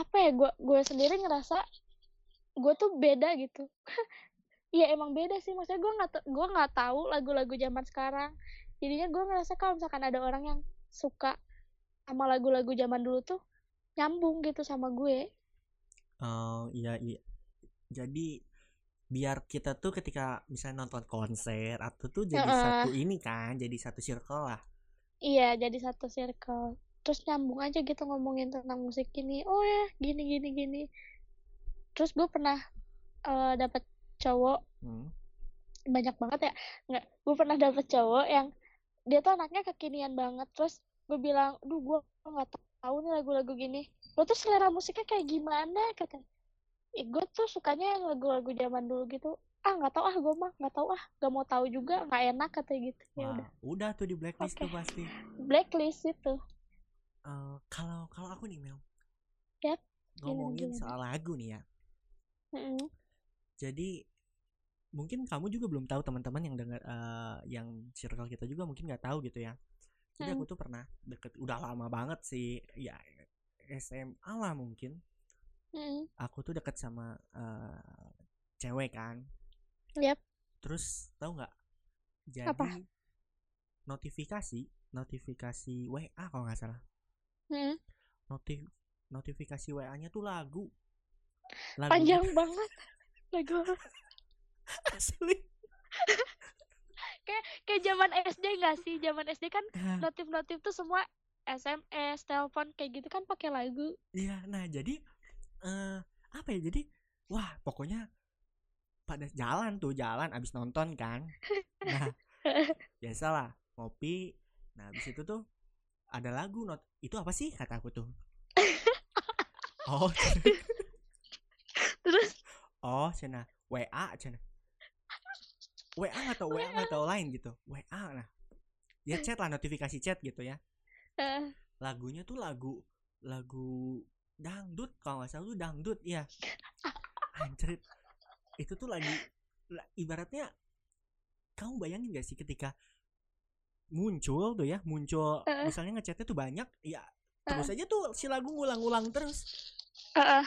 apa ya gue gue sendiri ngerasa gue tuh beda gitu Iya emang beda sih maksudnya gue nggak gue nggak tahu lagu-lagu zaman sekarang jadinya gue ngerasa kalau misalkan ada orang yang suka sama lagu-lagu zaman dulu tuh nyambung gitu sama gue Oh, iya iya. Jadi biar kita tuh ketika misalnya nonton konser atau tuh jadi Heeh. satu ini kan, jadi satu circle lah. iya jadi satu circle terus nyambung aja gitu ngomongin tentang musik ini. Oh ya gini gini gini. Terus gue pernah eh, dapet cowok. Hmm. banyak banget ya. Nggak gue pernah dapet cowok yang dia tuh anaknya kekinian banget. Terus gue bilang duh gue nggak tahu nih lagu-lagu gini. Lo tuh selera musiknya kayak gimana? Kata eh, gue tuh sukanya yang lagu-lagu zaman dulu gitu. Ah nggak tahu ah gue mah nggak tahu ah nggak mau tahu juga nggak enak kata gitu. Ya udah. udah tuh di blacklist Oke. tuh pasti. blacklist itu Kalau kalau aku nih Mel gimana, ngomongin gimana? soal lagu nih ya Mm-mm. Jadi mungkin kamu juga belum tahu teman-teman yang dengar eh, yang circle kita juga mungkin nggak tahu gitu ya. Jadi Hmm. aku tuh pernah deket udah lama banget sih ya SMA lah mungkin. Mm-mm. Aku tuh deket sama eh, cewek kan. Yap. Terus tahu nggak? Jadi Apa? notifikasi notifikasi WA kalau nggak salah. Mm-mm. Notif notifikasi WA-nya tuh lagu. Lagu Panjang banget. Lagu asli. kayak zaman SD nggak sih? Zaman SD kan Nah, notif-notif tuh semua SMS, telepon kayak gitu kan pakai lagu. Iya, nah jadi eh apa ya? Jadi wah, pokoknya pada jalan tuh, jalan abis nonton kan. Nah, biasalah ngopi. Nah, abis itu tuh ada lagu not itu apa sih kata aku tuh? Oh, Terus oh, cina WA cina. WA atau WA atau lain gitu. WA nah. Ya chat lah notifikasi chat gitu ya. eh, lagunya tuh lagu lagu dangdut kalau nggak salah tuh dangdut ya anjrit itu tuh lagi la- ibaratnya kamu bayangin gak sih ketika muncul tuh ya muncul. Eh. misalnya ngechatnya tuh banyak ya terus aja tuh si lagu ngulang-ngulang terus. Eh,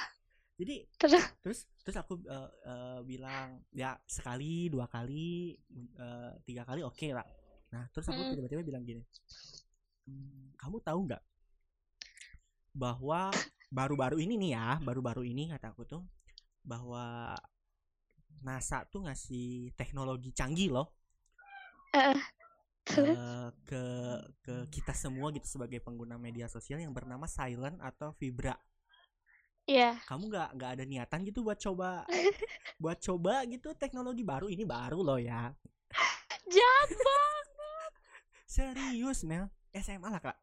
jadi terus? terus terus aku eh, eh, bilang ya sekali dua kali eh, tiga kali oke lah. Nah terus aku Mm. tiba-tiba bilang gini "Hmm, kamu tahu nggak bahwa baru-baru ini nih ya baru-baru ini kata aku tuh bahwa NASA tuh ngasih teknologi canggih loh eh, ke ke kita semua gitu sebagai pengguna media sosial yang bernama Silent atau Vibra. Ya kamu nggak nggak ada niatan gitu buat coba buat coba gitu teknologi baru? Ini baru loh ya. Jahat banget. Serius Mel? SMA lah kak.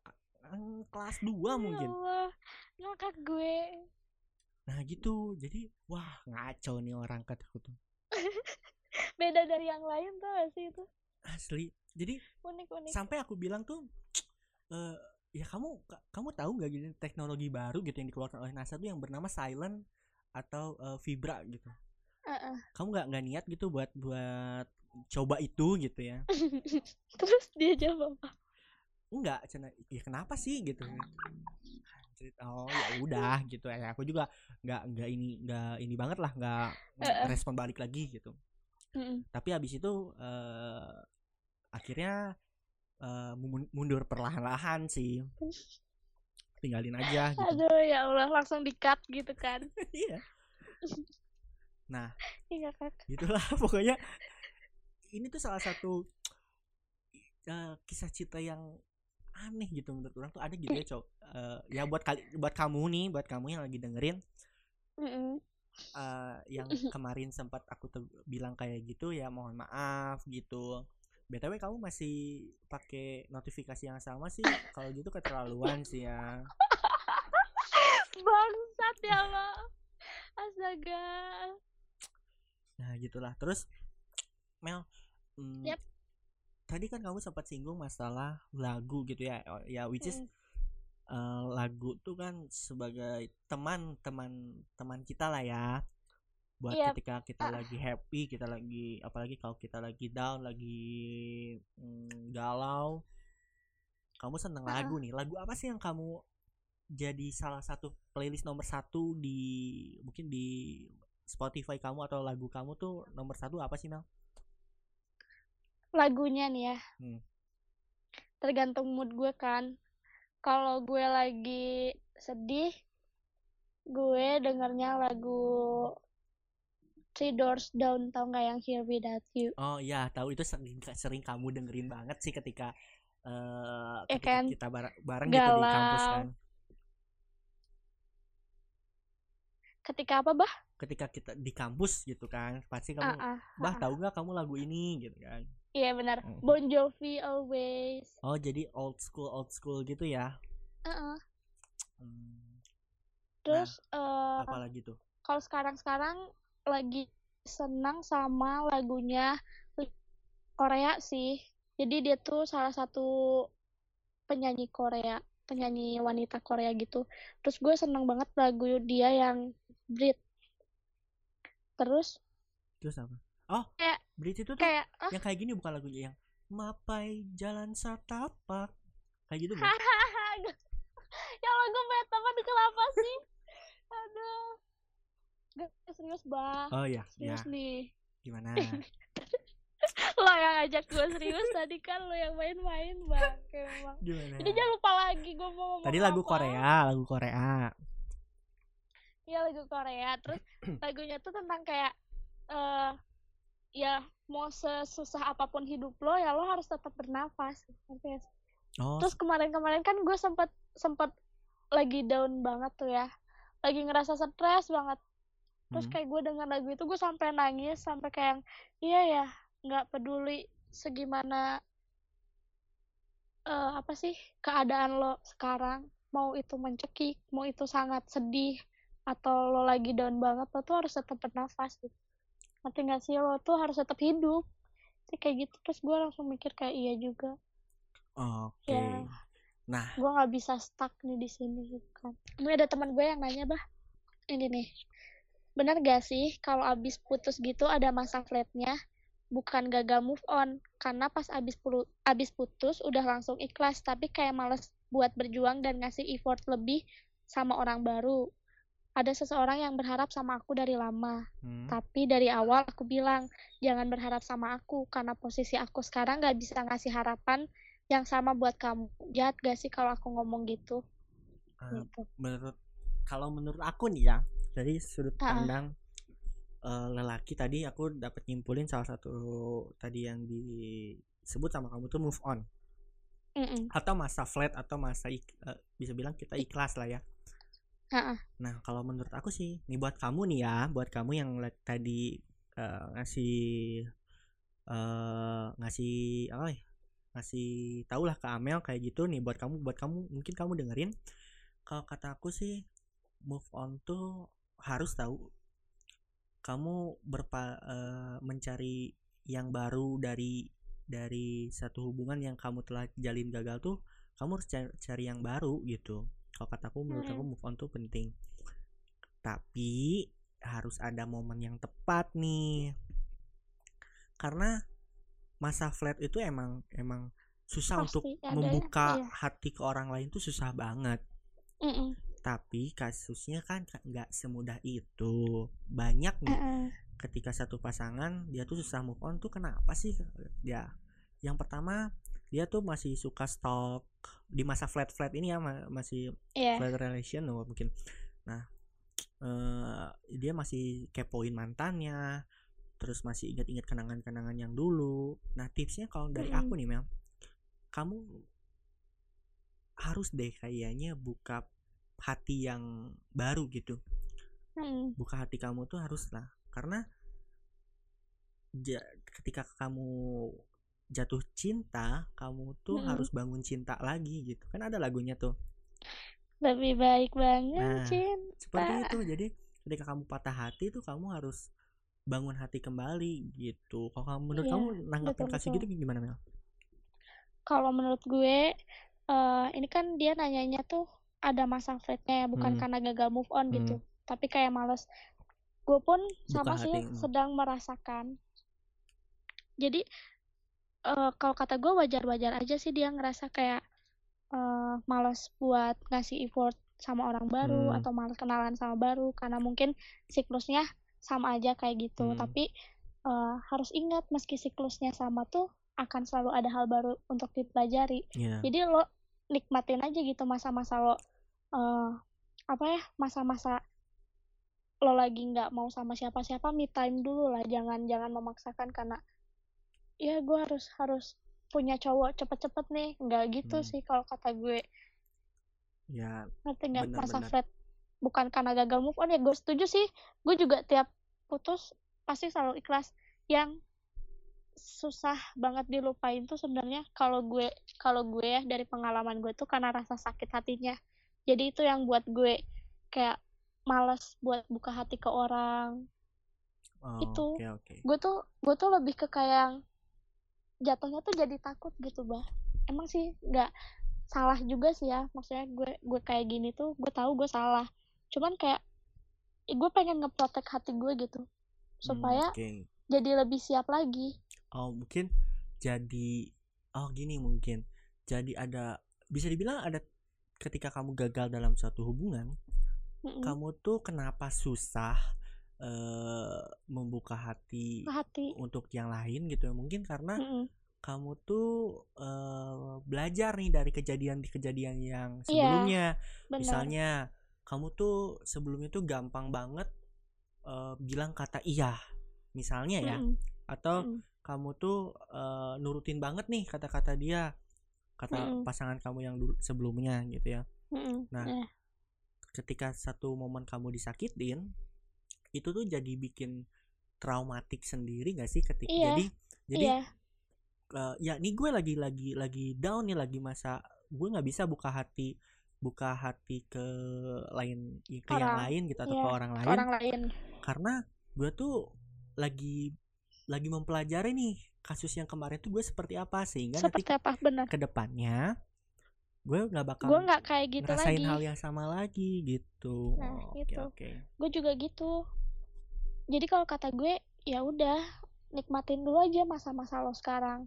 Eh, kelas 2 ya mungkin. Allah. Ngakak gue. Nah gitu. Jadi wah ngaco nih orang kataku tuh. Beda dari yang lain tuh sih itu? Asli jadi unik unik. sampai aku bilang tuh eh ya kamu ka- kamu tahu nggak gitu teknologi baru gitu yang dikeluarkan oleh NASA tuh yang bernama Silent atau eh, Vibra gitu? Eh, eh. kamu nggak nggak niat gitu buat buat coba itu gitu ya? Terus dia jawab apa? Enggak cina ya kenapa sih gitu? Oh ya udah gitu. Ya aku juga nggak nggak ini nggak ini banget lah nggak Eh, eh. respon balik lagi gitu. Mm-mm. tapi habis itu eh, akhirnya mun- mundur perlahan-lahan sih. Tinggalin aja gitu. Aduh ya Allah langsung di cut gitu kan. Iya. Nah iya kak. gitulah pokoknya. Ini tuh salah satu eh, kisah cinta yang aneh gitu menurut orang tuh. Ada gitu ya cok. Eh, ya buat kali buat kamu nih buat kamu yang lagi dengerin. Eh, yang kemarin sempat aku bilang kayak gitu ya mohon maaf gitu btw kamu masih pakai notifikasi yang sama sih? Kalau gitu keterlaluan sih ya. Bangsat ya Allah. Astaga. Nah gitulah. Terus Mel mm, Yap. tadi kan kamu sempat singgung masalah lagu gitu ya Oh, ya which is Mm. eh, lagu tuh kan sebagai teman teman teman kita lah ya buat Yap. ketika kita Ah. lagi happy kita lagi apalagi kalau kita lagi down lagi mm, galau kamu seneng Ah. lagu nih lagu apa sih yang kamu jadi salah satu playlist nomor satu di mungkin di Spotify kamu atau lagu kamu tuh nomor satu apa sih Mel? lagunya nih ya Hmm. tergantung mood gue kan kalau gue lagi sedih gue dengernya lagu Three Doors Down tau nggak yang Here Without You Oh iya tahu itu sering sering kamu dengerin banget sih ketika eh Ya ketika kan? kita bareng, bareng gitu di kampus kan. ketika apa bah Ketika kita di kampus gitu kan, pasti kamu ah ah bah tahu nggak kamu lagu ini gitu kan. iya benar Mm. Bon Jovi Always Oh jadi old school old school gitu ya. Ah, ah. Hmm, terus eh, apalagi tuh? kalau sekarang-sekarang lagi senang sama lagunya Korea sih. Jadi dia tuh salah satu penyanyi Korea, penyanyi wanita Korea gitu. Terus gue seneng banget lagu dia yang Breathe. terus terus apa oh Kayak- Brit itu tuh kayak ah yang kayak gini bukan lagunya yang mapai jalan satapak kayak gitu bukan? ya lagu Batman kenapa sih aduh gak serius bah oh iya ya serius nih. Gimana? Lo yang ngajak gue serius tadi kan lo yang main-main bang emang gimana? Jadi jangan lupa lagi gue mau ngomong tadi lagu apa. Korea lagu Korea. Iya lagu Korea. Terus lagunya tuh tentang kayak eh ya mau sesusah apa pun hidup lo ya lo harus tetap bernafas sih? oh terus kemarin-kemarin kan gue sempet sempet lagi down banget tuh ya. Lagi ngerasa stres banget terus hmm. kayak gue denger lagu itu gue sampai nangis sampai kayak iya ya nggak peduli segimana eh apa sih keadaan lo sekarang mau itu mencekik mau itu sangat sedih atau lo lagi down banget lo tuh harus tetap bernafas gitu. Ngerti nggak sih? Lo tuh harus tetap hidup. Sih kayak gitu terus gue langsung mikir kayak iya juga. Oke. Ya. nah. gue nggak bisa stuck nih di sini gitu kan. Ini ada teman gue yang nanya bah ini nih benar gak sih kalau abis putus gitu ada masa flatnya bukan gagal move on karena pas abis pulu- abis putus udah langsung ikhlas tapi kayak males buat berjuang dan ngasih effort lebih sama orang baru ada seseorang yang berharap sama aku dari lama hmm. tapi dari awal aku bilang jangan berharap sama aku karena posisi aku sekarang gak bisa ngasih harapan yang sama buat kamu. Jahat gak sih kalau aku ngomong gitu? Eh, Gitu. menurut kalau menurut aku nih ya dari sudut pandang eh, lelaki tadi aku dapat nyimpulin salah satu tadi yang disebut sama kamu tuh move on Mm-mm. atau masa flat atau masa ik- eh, bisa bilang kita ikhlas lah ya ah. nah kalau menurut aku sih nih buat kamu nih ya buat kamu yang tadi eh, ngasih eh ngasih apa ya ngasih tau lah ke Amel kayak gitu nih buat kamu buat kamu mungkin kamu dengerin kalau kata aku sih move on tuh harus tahu kamu berpa eh, mencari yang baru dari dari satu hubungan yang kamu telah jalin gagal tuh kamu harus cari, cari yang baru gitu. Kalau kataku menurut aku move on tuh penting. Tapi harus ada momen yang tepat nih. Karena masa flat itu emang emang susah untuk Pasti ada ya, membuka iya. hati ke orang lain tuh susah banget. Mm-mm. Tapi kasusnya kan ka- nggak semudah itu banyak nih Mm-mm. ketika satu pasangan dia tuh susah move on tuh kenapa sih ya yang pertama dia tuh masih suka stalk di masa flat flat ini ya ma- masih Iya. flat relation loh mungkin nah eh dia masih kepoin mantannya terus masih ingat-ingat kenangan-kenangan yang dulu nah tipsnya kalau dari Mm-mm. aku nih Mel kamu harus deh kayaknya buka hati yang baru gitu Mm-mm. buka hati kamu tuh harus lah karena ja- ketika kamu jatuh cinta kamu tuh Mm-mm. harus bangun cinta lagi gitu kan ada lagunya tuh Lebih baik banget Nah, cinta. seperti itu jadi ketika kamu patah hati tuh kamu harus bangun hati kembali gitu kalau kamu menurut Iya, kamu nanggapin kasih gitu gimana Mel? Kalau menurut gue, eh ini kan dia nanyanya tuh ada masa flatnya ya, bukan Hmm. karena gagal move on Hmm. gitu. Tapi kayak males. Gue pun sama Buka sih hati, hmm. sedang merasakan. Jadi eh kalau kata gue wajar-wajar aja sih dia ngerasa kayak eh males buat ngasih effort sama orang baru Hmm. atau males kenalan sama baru karena mungkin siklusnya sama aja kayak gitu. Hmm. Tapi eh harus ingat meski siklusnya sama tuh akan selalu ada hal baru untuk dipelajari. Iya. Jadi lo nikmatin aja gitu masa-masa lo eh apa ya masa-masa lo lagi nggak mau sama siapa-siapa me time dulu lah. Jangan jangan memaksakan karena ya gue harus harus punya cowok cepet-cepet nih. Nggak gitu Hmm. sih kalau kata gue. Ya ngerti nggak? masa flat bukan karena gagal move on ya gue setuju sih. Gue juga tiap putus pasti selalu ikhlas. Yang susah banget dilupain tuh sebenarnya kalau gue kalau gue ya dari pengalaman gue tuh karena rasa sakit hatinya jadi itu yang buat gue kayak males buat buka hati ke orang. Oh, Itu. oke oke. gue tuh gue tuh lebih ke kayak jatuhnya tuh jadi takut gitu bah. Emang sih nggak salah juga sih ya. Maksudnya gue gue kayak gini tuh gue tahu gue salah. Cuman kayak gue pengen ngeprotek hati gue gitu. Supaya oke. jadi lebih siap lagi. Oh mungkin jadi oh gini mungkin. Jadi ada bisa dibilang ada ketika kamu gagal dalam suatu hubungan Mm-mm. kamu tuh kenapa susah eh membuka hati hati untuk yang lain gitu ya mungkin karena Mm-mm. kamu tuh eh, belajar nih dari kejadian di kejadian yang Iya, sebelumnya benar misalnya kamu tuh sebelumnya tuh gampang banget eh, bilang kata iya misalnya ya Mm-mm. atau Mm-mm. kamu tuh eh, nurutin banget nih kata-kata dia kata Mm-mm. pasangan kamu yang dulu sebelumnya gitu ya. Mm-mm. Nah, Nah, ketika satu momen kamu disakitin itu tuh jadi bikin traumatik sendiri gak sih ketika Iya, jadi jadi iya. eh, ya nih gue lagi lagi lagi down nih lagi masa gue nggak bisa buka hati buka hati ke lain ke yang Orang, lain gitu atau iya, ke orang ke lain. orang lain. Karena gue tuh lagi lagi mempelajari nih kasus yang kemarin tuh gue seperti apa sehingga nanti seperti apa benar ke depannya gue nggak bakal gue nggak kayak gitu ngerasain lagi. hal yang sama lagi gitu. Nah, Oh, oke gitu. oke. Gue juga gitu. Jadi kalau kata gue ya udah nikmatin dulu aja masa-masa lo sekarang.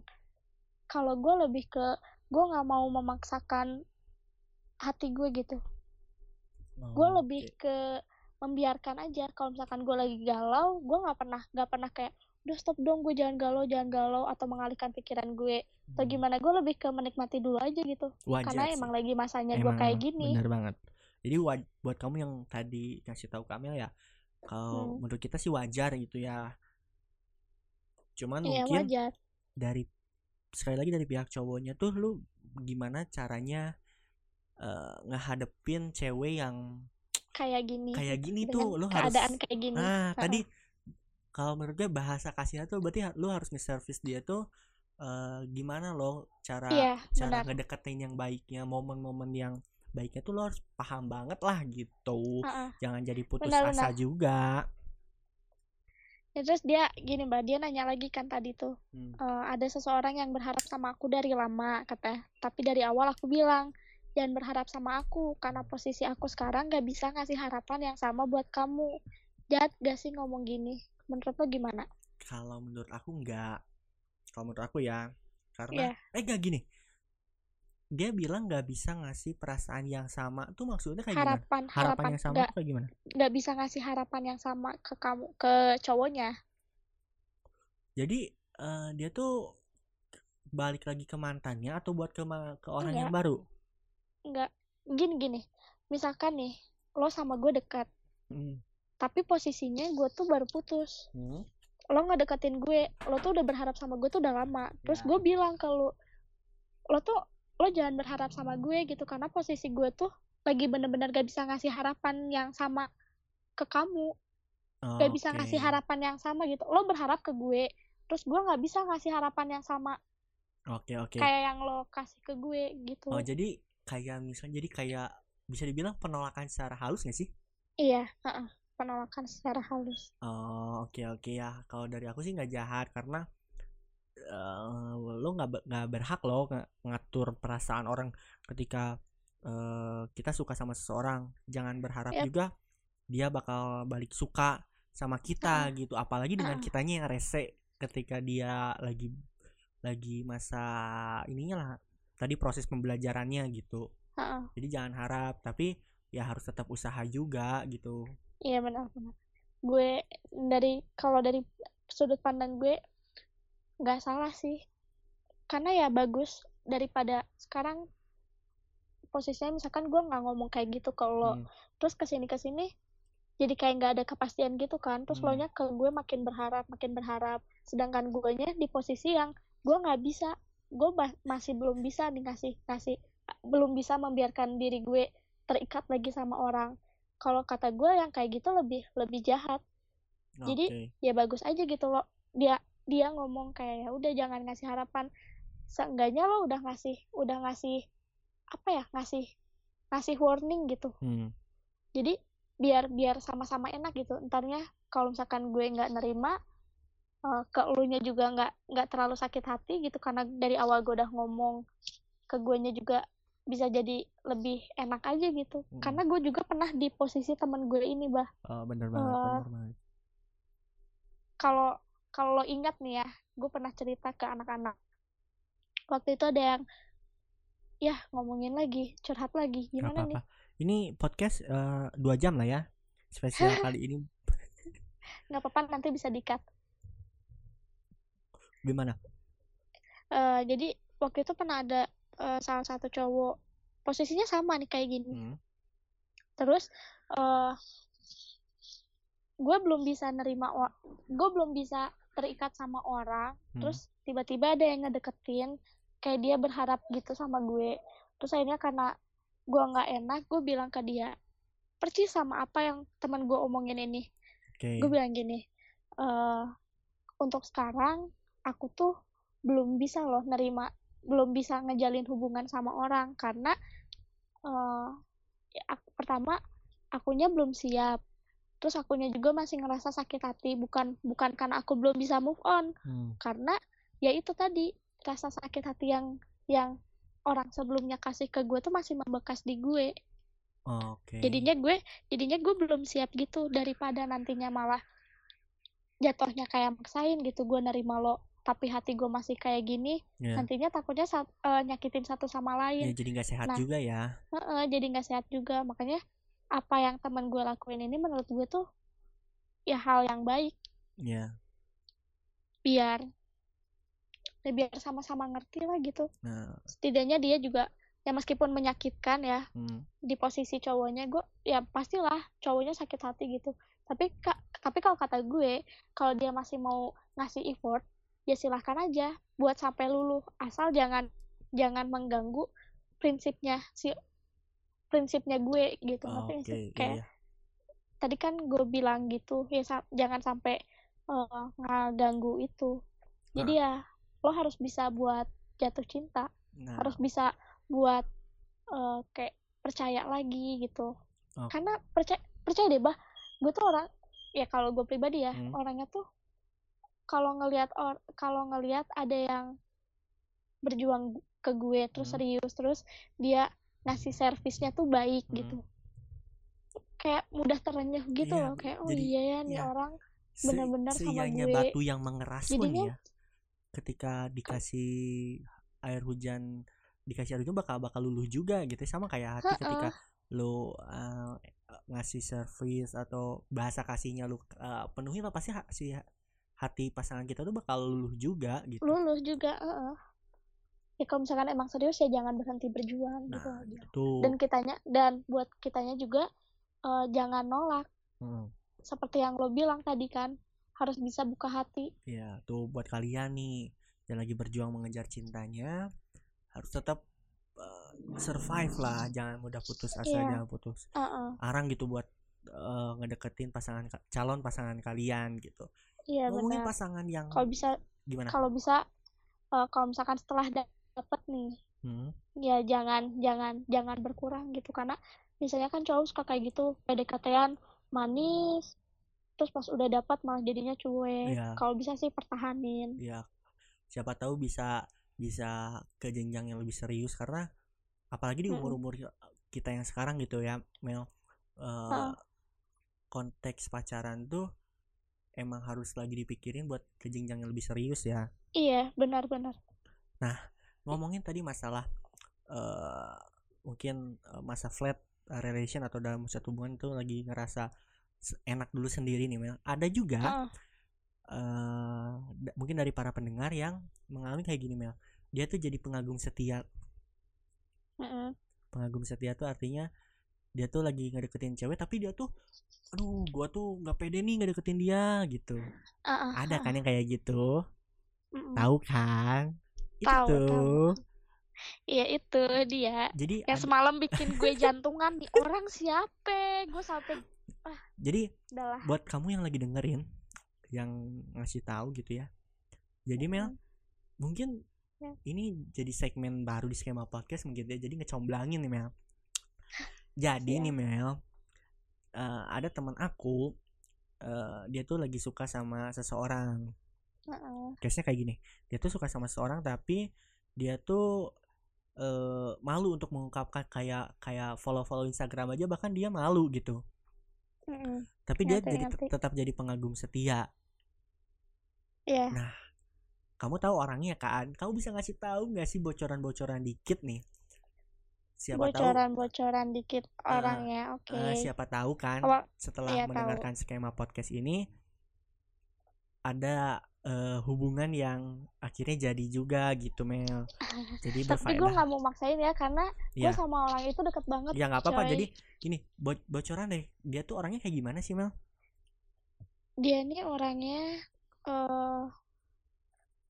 Kalau gue lebih ke gue nggak mau memaksakan hati gue gitu. Gue Oh, lebih ke membiarkan aja. Kalau misalkan gue lagi galau gue nggak pernah nggak pernah kayak udah stop dong gue jangan galau jangan galau atau mengalihkan pikiran gue. Atau Hmm, gimana gue lebih ke menikmati dulu aja gitu. Wajar karena sih. emang lagi masanya gue kayak gini. bener banget. Jadi buat kamu yang tadi ngasih tahu Kamil ya kalau Hmm. menurut kita sih wajar gitu ya. Cuman iya mungkin wajar. dari sekali lagi dari pihak cowoknya tuh lu gimana caranya eh, ngehadepin cewek yang kayak gini. kayak gini dengan tuh lu harus keadaan kayak gini. Nah Ha-ha. tadi kalau menurut gue bahasa kasihnya tuh berarti lu harus nge-service dia tuh eh, gimana lo cara iya cara benar. ngedeketin yang baiknya momen-momen yang baiknya tuh lo harus paham banget lah gitu. Ha-ha. jangan jadi putus Benar, asa benar. juga. Ya, terus dia gini mbak dia nanya lagi kan tadi tuh Hmm. "Eh, ada seseorang yang berharap sama aku dari lama katanya. Tapi dari awal aku bilang jangan berharap sama aku karena posisi aku sekarang gak bisa ngasih harapan yang sama buat kamu. Jahat gak sih ngomong gini menurut lo gimana? Kalau menurut aku enggak kalau menurut aku ya karena Iya. eh enggak gini. Dia bilang nggak bisa ngasih perasaan yang sama. Tuh maksudnya kayak gimana? Harapan harapan harapan yang sama gak kayak gimana? nggak bisa ngasih harapan yang sama ke kamu ke cowoknya. Jadi eh, dia tuh balik lagi ke mantannya atau buat ke ke orang yang Enggak. baru? Nggak. Gini gini. Misalkan nih lo sama gue dekat Hmm. Tapi posisinya gue tuh baru putus. Hmm. lo nggak deketin gue lo tuh udah berharap sama gue tuh udah lama. Terus Ya. gue bilang ke lo lo tuh lo jangan berharap sama gue gitu karena posisi gue tuh lagi bener-bener gak bisa ngasih harapan yang sama ke kamu. Gak bisa Oke. ngasih harapan yang sama gitu. Lo berharap ke gue terus gue nggak bisa ngasih harapan yang sama oke oke. kayak yang lo kasih ke gue gitu. Oh jadi kayak misalnya jadi kayak bisa dibilang penolakan secara halus gak sih? Iya heeh, penolakan secara halus. Oh oke oke ya. Kalau dari aku sih nggak jahat karena eh, lo nggak nggak berhak lo ng- ngatur perasaan orang ketika eh, kita suka sama seseorang. Jangan berharap Yap. juga dia bakal balik suka sama kita gitu. Apalagi dengan Heeh. kitanya yang rese ketika dia lagi lagi masa ininya lah tadi proses pembelajarannya gitu. Heeh, jadi jangan harap tapi ya harus tetap usaha juga gitu iya benar benar. Gue dari kalau dari sudut pandang gue nggak salah sih. Karena ya bagus daripada sekarang posisinya misalkan gue nggak ngomong kayak gitu ke lo. Hmm. terus ke sini ke sini jadi kayak nggak ada kepastian gitu kan. Terus Hmm. lo nya ke gue makin berharap makin berharap. Sedangkan gue nya di posisi yang gue nggak bisa. Gue ma- masih belum bisa nih ngasih ngasih belum bisa membiarkan diri gue terikat lagi sama orang kalau kata gue yang kayak gitu lebih lebih jahat. Jadi, Oke. ya bagus aja gitu loh. Dia dia ngomong kayak ya udah jangan ngasih harapan. Seenggaknya lo udah ngasih udah ngasih apa ya ngasih ngasih warning gitu. Hmm. jadi biar biar sama-sama enak gitu. Entarnya kalau misalkan gue nggak nerima eh, ke elunya juga nggak nggak terlalu sakit hati gitu karena dari awal gue udah ngomong ke guenya juga bisa jadi lebih enak aja gitu Mm. karena gue juga pernah di posisi temen gue ini bah Oh, bener banget, Eh, bener banget. kalau kalau lo ingat nih ya gue pernah cerita ke anak-anak waktu itu ada yang ya ngomongin lagi curhat lagi gimana nih apa-apa. Ini podcast eh, dua jam lah ya. Spesial kali ini nggak apa-apa nanti bisa dikat gimana? Eh, jadi waktu itu pernah ada eh, salah satu cowok posisinya sama nih kayak gini Hmm. terus eh gue belum bisa nerima gue belum bisa terikat sama orang Hmm. terus tiba-tiba ada yang ngedeketin kayak dia berharap gitu sama gue terus akhirnya karena gue nggak enak gue bilang ke dia percis sama apa yang teman gue omongin ini Oke. gue bilang gini eh untuk sekarang aku tuh belum bisa loh nerima belum bisa ngejalin hubungan sama orang karena eh ya, ak- pertama akunya belum siap terus akunya juga masih ngerasa sakit hati bukan bukan karena aku belum bisa move on Hmm. karena ya itu tadi rasa sakit hati yang yang orang sebelumnya kasih ke gue tuh masih membekas di gue Oke. jadinya gue jadinya gue belum siap gitu daripada nantinya malah jatuhnya kayak maksain gitu gue nerima lo tapi hati gue masih kayak gini Ya. nantinya takutnya sa- eh, nyakitin satu sama lain jadi nggak sehat Nah. juga ya. Heeh, jadi nggak sehat juga makanya apa yang teman gue lakuin ini menurut gue tuh ya hal yang baik Ya. biar ya biar sama-sama ngerti lah gitu Nah, setidaknya dia juga ya meskipun menyakitkan ya hmm. di posisi cowoknya gue ya pastilah cowoknya sakit hati gitu tapi ka- tapi kalau kata gue kalau dia masih mau ngasih effort ya silahkan aja buat sampai luluh. Asal jangan jangan mengganggu prinsipnya si prinsipnya gue gitu. Oke, sih iya, kayak iya. tadi kan gue bilang gitu ya sa- jangan sampai eh, ngeganggu itu. Jadi ya lo harus bisa buat jatuh cinta. Nah, harus bisa buat eh, kayak percaya lagi gitu. Oke. karena percaya percaya deh bah. Gue tuh orang ya kalau gue pribadi ya Hmm. orangnya tuh kalau ngelihat or kalau ngelihat ada yang berjuang ke gue terus Hmm. serius terus dia ngasih servisnya tuh baik Hmm. gitu kayak mudah terenyuh gitu Iya, loh kayak oh jadi- iya ya nih iya. orang se- bener-bener sama gue. batu yang mengeras pun Jadinya- ya. Ketika dikasih air hujan, dikasih air hujan bakal bakal luluh juga gitu. Sama kayak hati ketika lo uh, ngasih service atau bahasa kasihnya lu uh, penuhi lah pasti si hati pasangan kita tuh bakal luluh juga gitu. lulus juga heeh. ya kalau misalkan emang serius ya jangan berhenti berjuang gitu Nah, aja itu dan kitanya dan buat kitanya juga eh, jangan nolak Hmm, seperti yang lo bilang tadi kan harus bisa buka hati ya tuh buat kalian nih yang lagi berjuang mengejar cintanya harus tetap uh, survive lah, jangan mudah putus asa, Iya. jangan putus Heeh. arang gitu buat uh, ngedeketin pasangan calon pasangan kalian gitu. Iya Ngomongin benar. pasangan yang kalau bisa gimana? kalau bisa eh, kalau misalkan setelah da- dapet nih Hmm, ya jangan jangan jangan berkurang gitu. Karena misalnya kan cowok suka kayak gitu PDKT-an manis terus pas udah dapat malah jadinya cuek. Iya. kalau bisa sih pertahanin. Ya siapa tahu bisa bisa ke jenjang yang lebih serius. Karena apalagi di Mm-mm. umur-umur kita yang sekarang gitu ya Mel uh, konteks pacaran tuh emang harus lagi dipikirin buat ke jenjang yang lebih serius ya iya benar-benar ngomongin tadi masalah eh mungkin eh, masa flat eh, relation atau dalam satu hubungan itu lagi ngerasa enak dulu sendiri nih Mel. Ada juga Heeh. eh da- mungkin dari para pendengar yang mengalami kayak gini Mel. Dia tuh jadi pengagum setia. Heeh. Pengagum setia tuh artinya dia tuh lagi ngedeketin cewek tapi dia tuh aduh gua tuh nggak pede nih ngedeketin dia gitu. Heeh. Ada kan yang kayak gitu? Mm-mm. Tahu kan? Itu Tahu, tuh. Iya itu dia Jadi yang ada- semalam bikin gue jantungan nih orang siapa gue sampai jadi udahlah buat kamu yang lagi dengerin yang ngasih tahu gitu ya jadi Mel Mm. mungkin Ya. ini jadi segmen baru di skema podcast mungkin ya jadi ngecomblangin nih Mel jadi Siap. nih Mel eh, ada teman aku eh, dia tuh lagi suka sama seseorang Heeh. case-nya kayak gini dia tuh suka sama seseorang tapi dia tuh eh, malu untuk mengungkapkan kayak kayak follow follow Instagram aja bahkan dia malu gitu Mm-mm. tapi dia Ngerti, jadi ngerti. tetap jadi pengagum setia Iya. Nah, kamu tahu orangnya kan? Kamu bisa ngasih tahu nggak sih bocoran-bocoran dikit nih? Siapa tahu Bocoran-bocoran dikit orangnya. Oke. eh, siapa tahu kan Awal- setelah iya, tahu. mendengarkan skema podcast ini ada eh, hubungan yang akhirnya jadi juga gitu Mel. Jadi Tapi gue nggak mau maksain ya karena gue Ya, sama orang itu deket banget. ya nggak apa-apa. Jadi gini, bo- bocoran deh. Dia tuh orangnya kayak gimana sih Mel? dia nih orangnya eh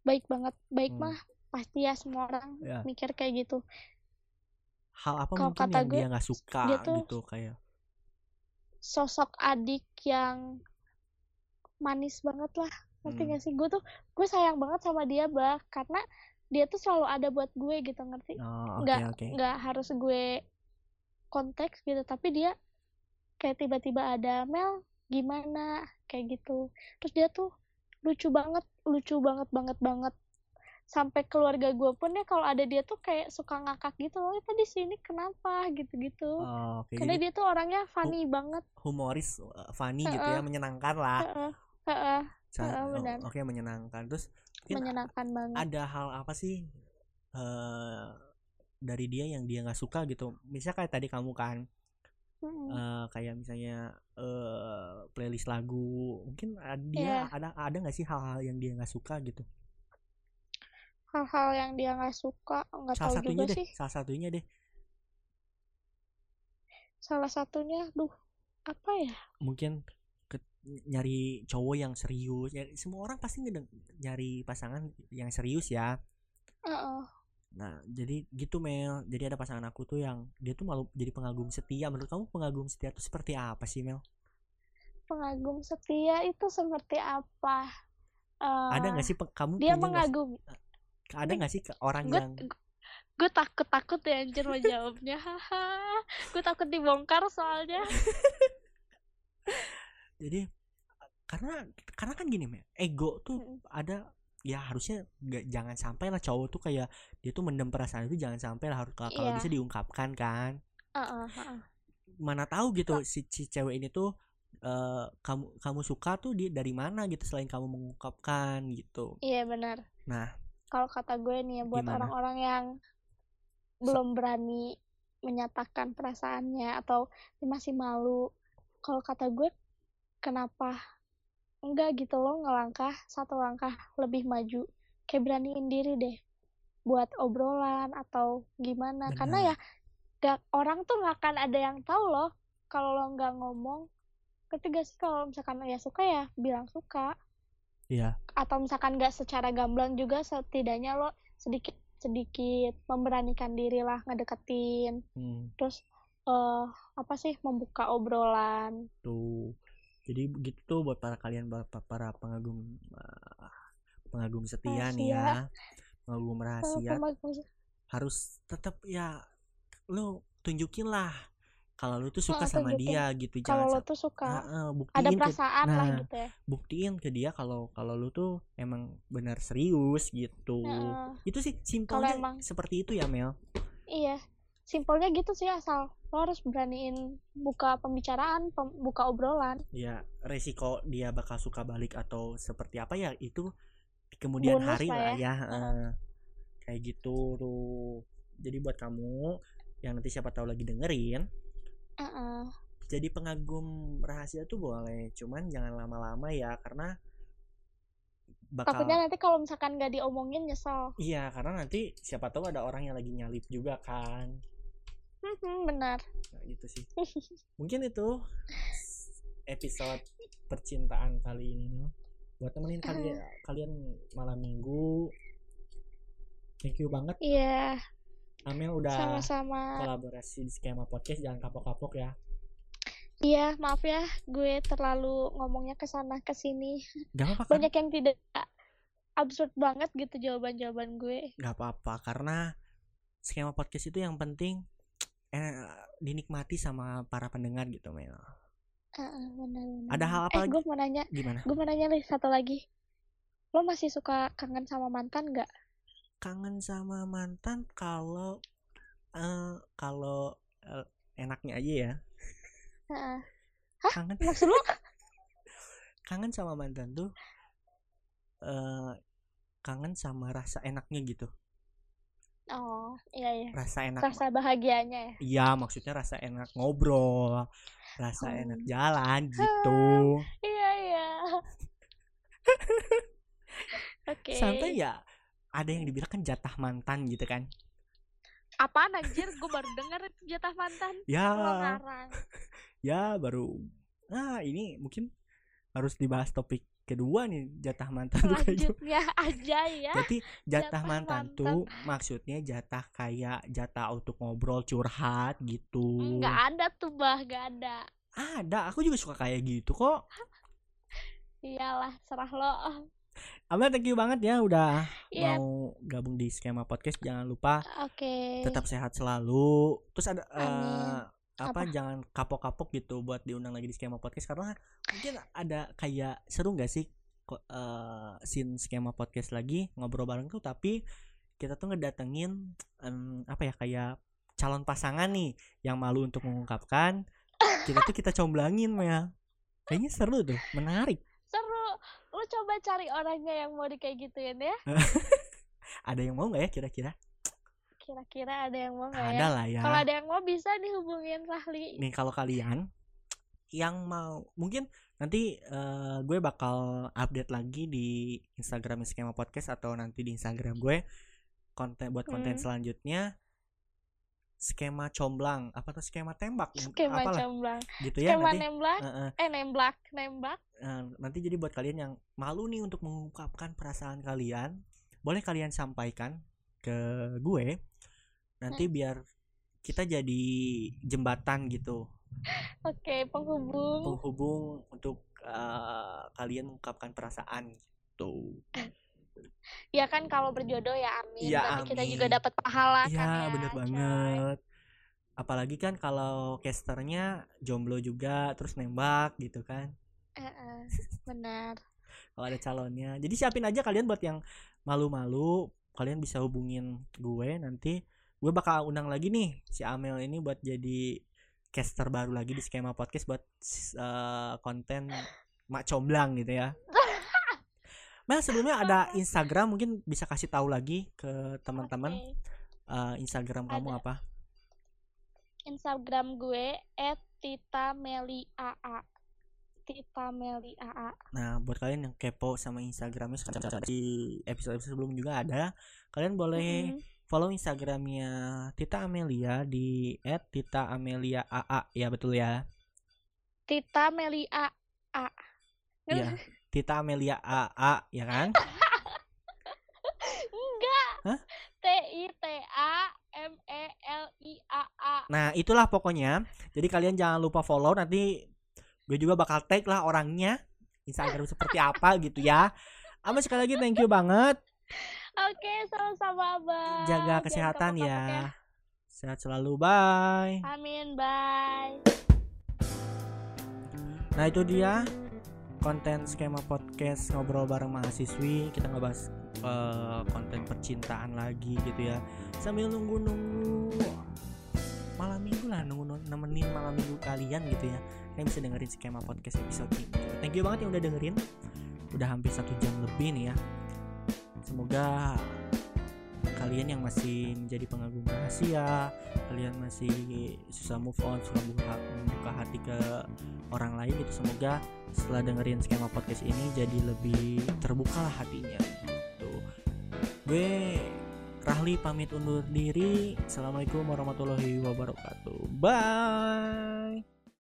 baik banget. Baik Hmm. mah pasti ya semua orang Ya. mikir kayak gitu. Hal apa Kalau mungkin kata yang gue, dia nggak suka dia tuh- gitu kayak? Sosok adik yang manis banget lah. Ngerti Hmm. gak sih? Gue tuh gue sayang banget sama dia, bah, karena dia tuh selalu ada buat gue gitu, ngerti? Oh, oke nggak nggak harus gue konteks gitu tapi dia kayak tiba-tiba ada Mel gimana kayak gitu terus dia tuh lucu banget lucu banget banget banget sampai keluarga gue pun ya kalau ada dia tuh kayak suka ngakak gitu loh "Eh, tadi sini kenapa gitu-gitu Oh, oke. karena dia tuh orangnya funny banget humoris, uh, funny gitu ya, menyenangkan lah. Heeh, heeh, Sa- heeh, oh, benar. Oke, menyenangkan. Terus menyenangkan banget ada hal apa sih eh dari dia yang dia nggak suka gitu? Misalnya kayak tadi kamu kan, Mm-mm. eh, kayak misalnya eh playlist lagu, mungkin ada dia Iya. ada ada nggak sih hal-hal yang dia nggak suka gitu? Hal-hal yang dia nggak suka nggak tahu satunya juga deh, sih salah satunya deh. salah satunya duh apa ya Mungkin ke- nyari cowok yang serius. Ya, semua orang pasti ngedeng- nyari pasangan yang serius ya. Heeh. Nah, jadi gitu Mel. Jadi ada pasangan aku tuh yang dia tuh malu jadi pengagum setia. Menurut kamu pengagum setia tuh seperti apa sih Mel? pengagum setia itu seperti apa? Eh, Ada nggak sih kamu dia mengagumi. Ada nggak sih ke- orang Gue yang gue takut takut ya anjir mau jawabnya. Haha. gue takut dibongkar soalnya. jadi karena karena kan gini Mel, ego tuh ada ya harusnya nggak jangan sampai lah cowok tuh kayak dia tuh mendem perasaan itu jangan sampai lah harus kalau Iya. bisa diungkapkan kan. Heeh, heeh. Mana tahu gitu si, si cewek ini tuh eh, kamu kamu suka tuh dia dari mana gitu selain kamu mengungkapkan gitu. Iya benar. Nah, Kalau kata gue nih ya buat orang-orang yang belum berani menyatakan perasaannya atau masih malu. Kalau kata gue kenapa enggak gitu loh ngelangkah satu langkah lebih maju kayak beraniin diri deh buat obrolan atau gimana karena Benar. ya gak orang tuh nggak akan ada yang tahu loh kalau lo nggak ngomong ketiga sih kalau misalkan ya suka ya bilang suka Iya. atau misalkan nggak secara gamblang juga setidaknya lo sedikit sedikit memberanikan diri lah ngedeketin. Hmm. terus eh apa sih membuka obrolan. Tuh. Jadi begitu tuh buat para kalian para, para pengagum ah, pengagum setia nih ya. Pengagum Eh, rahasia. pemag- harus tetap ya lu tunjukin lah kalau lu tuh suka Heeh, sama tunjukin. dia gitu kalau jangan lo sam- tuh suka Ah, ah, ada buktiin ke perasaan lah nah. gitu ya buktiin ke dia kalau kalau lu tuh emang benar serius gitu Heeh. itu sih simpelnya emang- seperti itu ya Mel iya simpelnya gitu sih asal lo harus beraniin buka pembicaraan pem- buka obrolan ya resiko dia bakal suka balik atau seperti apa ya itu di kemudian Bonus hari lah ya. ya eh. kayak gitu tuh jadi buat kamu yang nanti siapa tahu lagi dengerin Heeh. jadi pengagum rahasia tuh boleh cuman jangan lama-lama ya karena bakal takutnya nanti kalau misalkan nggak diomongin nyesel. Iya karena nanti siapa tahu ada orang yang lagi nyalip juga kan. Hmm, benar. Nah, gitu sih. Mungkin itu episode percintaan kali ini Mel. buat temenin kalian kalian malam minggu. Thank you banget. Iya Amel udah sama-sama. kolaborasi di skema podcast jangan kapok-kapok ya. Iya maaf ya gue terlalu ngomongnya ke sana ke sini. Gak apa-apa kan? Banyak yang tidak absurd banget gitu jawaban-jawaban gue. Gak apa-apa karena skema podcast itu yang penting eh, dinikmati sama para pendengar gitu Mel. Heeh, benar, benar. Ada hal apa eh lagi? gue mau nanya gimana? gue mau nanya nih satu lagi. Lo masih suka kangen sama mantan nggak kangen sama mantan kalau eh kalau eh, enaknya aja ya kangen maksud lo kangen sama mantan tuh eh, kangen sama rasa enaknya gitu Oh, iya iya. rasa enak Rasa bahagianya ya. iya maksudnya rasa enak ngobrol rasa Hmm. enak jalan gitu Iya iya. Oke. sampai ya ada yang dibilang kan jatah mantan gitu kan Apaan anjir? Gue baru denger jatah mantan. ya ya baru nah ini mungkin harus dibahas topik kedua nih jatah mantan tuh gitu. Aja ya. Jadi jatah Jatah mantan, mantan. tuh maksudnya jatah kayak jatah untuk ngobrol curhat gitu. Nggak ada tuh bah, nggak ada. Ada, aku juga suka kayak gitu kok. Iyalah, serah lo. Abah thank you banget ya udah Iya, mau gabung di skema podcast. Jangan lupa oke. tetap sehat selalu. Terus ada Amin. apa, Apa? jangan kapok-kapok gitu buat diundang lagi di skema podcast karena mungkin ada kayak seru nggak sih kok eh, scene skema podcast lagi ngobrol bareng tuh tapi kita tuh ngedatengin em, apa ya kayak calon pasangan nih yang malu untuk mengungkapkan kita tuh kita comblangin ya kayaknya seru tuh menarik Seru. Lu coba cari orangnya yang mau di kayak gituin ya. ada yang mau nggak ya kira-kira Kira-kira ada yang mau nggak ada ya? lah ya Kalau ada yang mau bisa dihubungin Rahli. nih kalau kalian yang mau mungkin nanti eh, gue bakal update lagi di Instagram skema podcast atau nanti di Instagram gue konten buat konten Hmm. selanjutnya skema comblang apa tuh skema tembak Skema apalah comblang. gitu ya Skema nanti nembak. Eh, eh, Eh nembak, nembak. eh, nanti jadi buat kalian yang malu nih untuk mengungkapkan perasaan kalian boleh kalian sampaikan ke gue nanti Hmm. biar kita jadi jembatan gitu Oke, penghubung. penghubung untuk eh, kalian mengungkapkan perasaan gitu. Ya kan kalau berjodoh ya amin. Iya, Berarti kita amin. juga dapat pahala kan Iya, ya. bener coy. banget. Apalagi kan kalau casternya jomblo juga terus nembak gitu kan. Eh, eh, benar. Kalau ada calonnya. Jadi siapin aja kalian buat yang malu-malu, kalian bisa hubungin gue nanti. Gue bakal undang lagi nih si Amel ini buat jadi caster baru lagi di skema podcast buat eh, konten mak comblang gitu ya. Mel sebelumnya ada Instagram mungkin bisa kasih tahu lagi ke teman-teman Oke. eh, Instagram kamu Ada. apa? Instagram gue @tita_meli_aa. Tita Meli AA. Nah, buat kalian yang kepo sama Instagramnya di episode sebelum juga ada, kalian boleh Mm-mm. follow Instagramnya Tita Amelia di @tita_amelia_aa ya betul ya. Tita Meli AA. Iya, Tita Amelia AA ya kan? Enggak. Hah? T I T A M E L I A A. Nah, itulah pokoknya. Jadi kalian jangan lupa follow nanti gue juga bakal tag lah orangnya Instagram seperti apa gitu ya. Ama sekali lagi thank you banget. Oke, sama-sama Abang. Jaga kesehatan kapok-kapok ya. Sehat selalu. Bye. Amin, bye. Nah itu dia konten skema podcast ngobrol bareng mahasiswi kita ngebahas eh, konten percintaan lagi gitu ya. Sambil nunggu-nunggu malam minggu lah nunggu nemenin malam minggu kalian gitu ya. Kalian bisa dengerin skema podcast episode ini. Thank you banget yang udah dengerin. Udah hampir satu jam lebih nih ya. Semoga kalian yang masih menjadi pengagum rahasia kalian masih susah move on susah buka, membuka hati ke orang lain gitu semoga setelah dengerin skema podcast ini jadi lebih terbuka lah hatinya gitu. Gue Rahli pamit undur diri. Assalamualaikum warahmatullahi wabarakatuh. Bye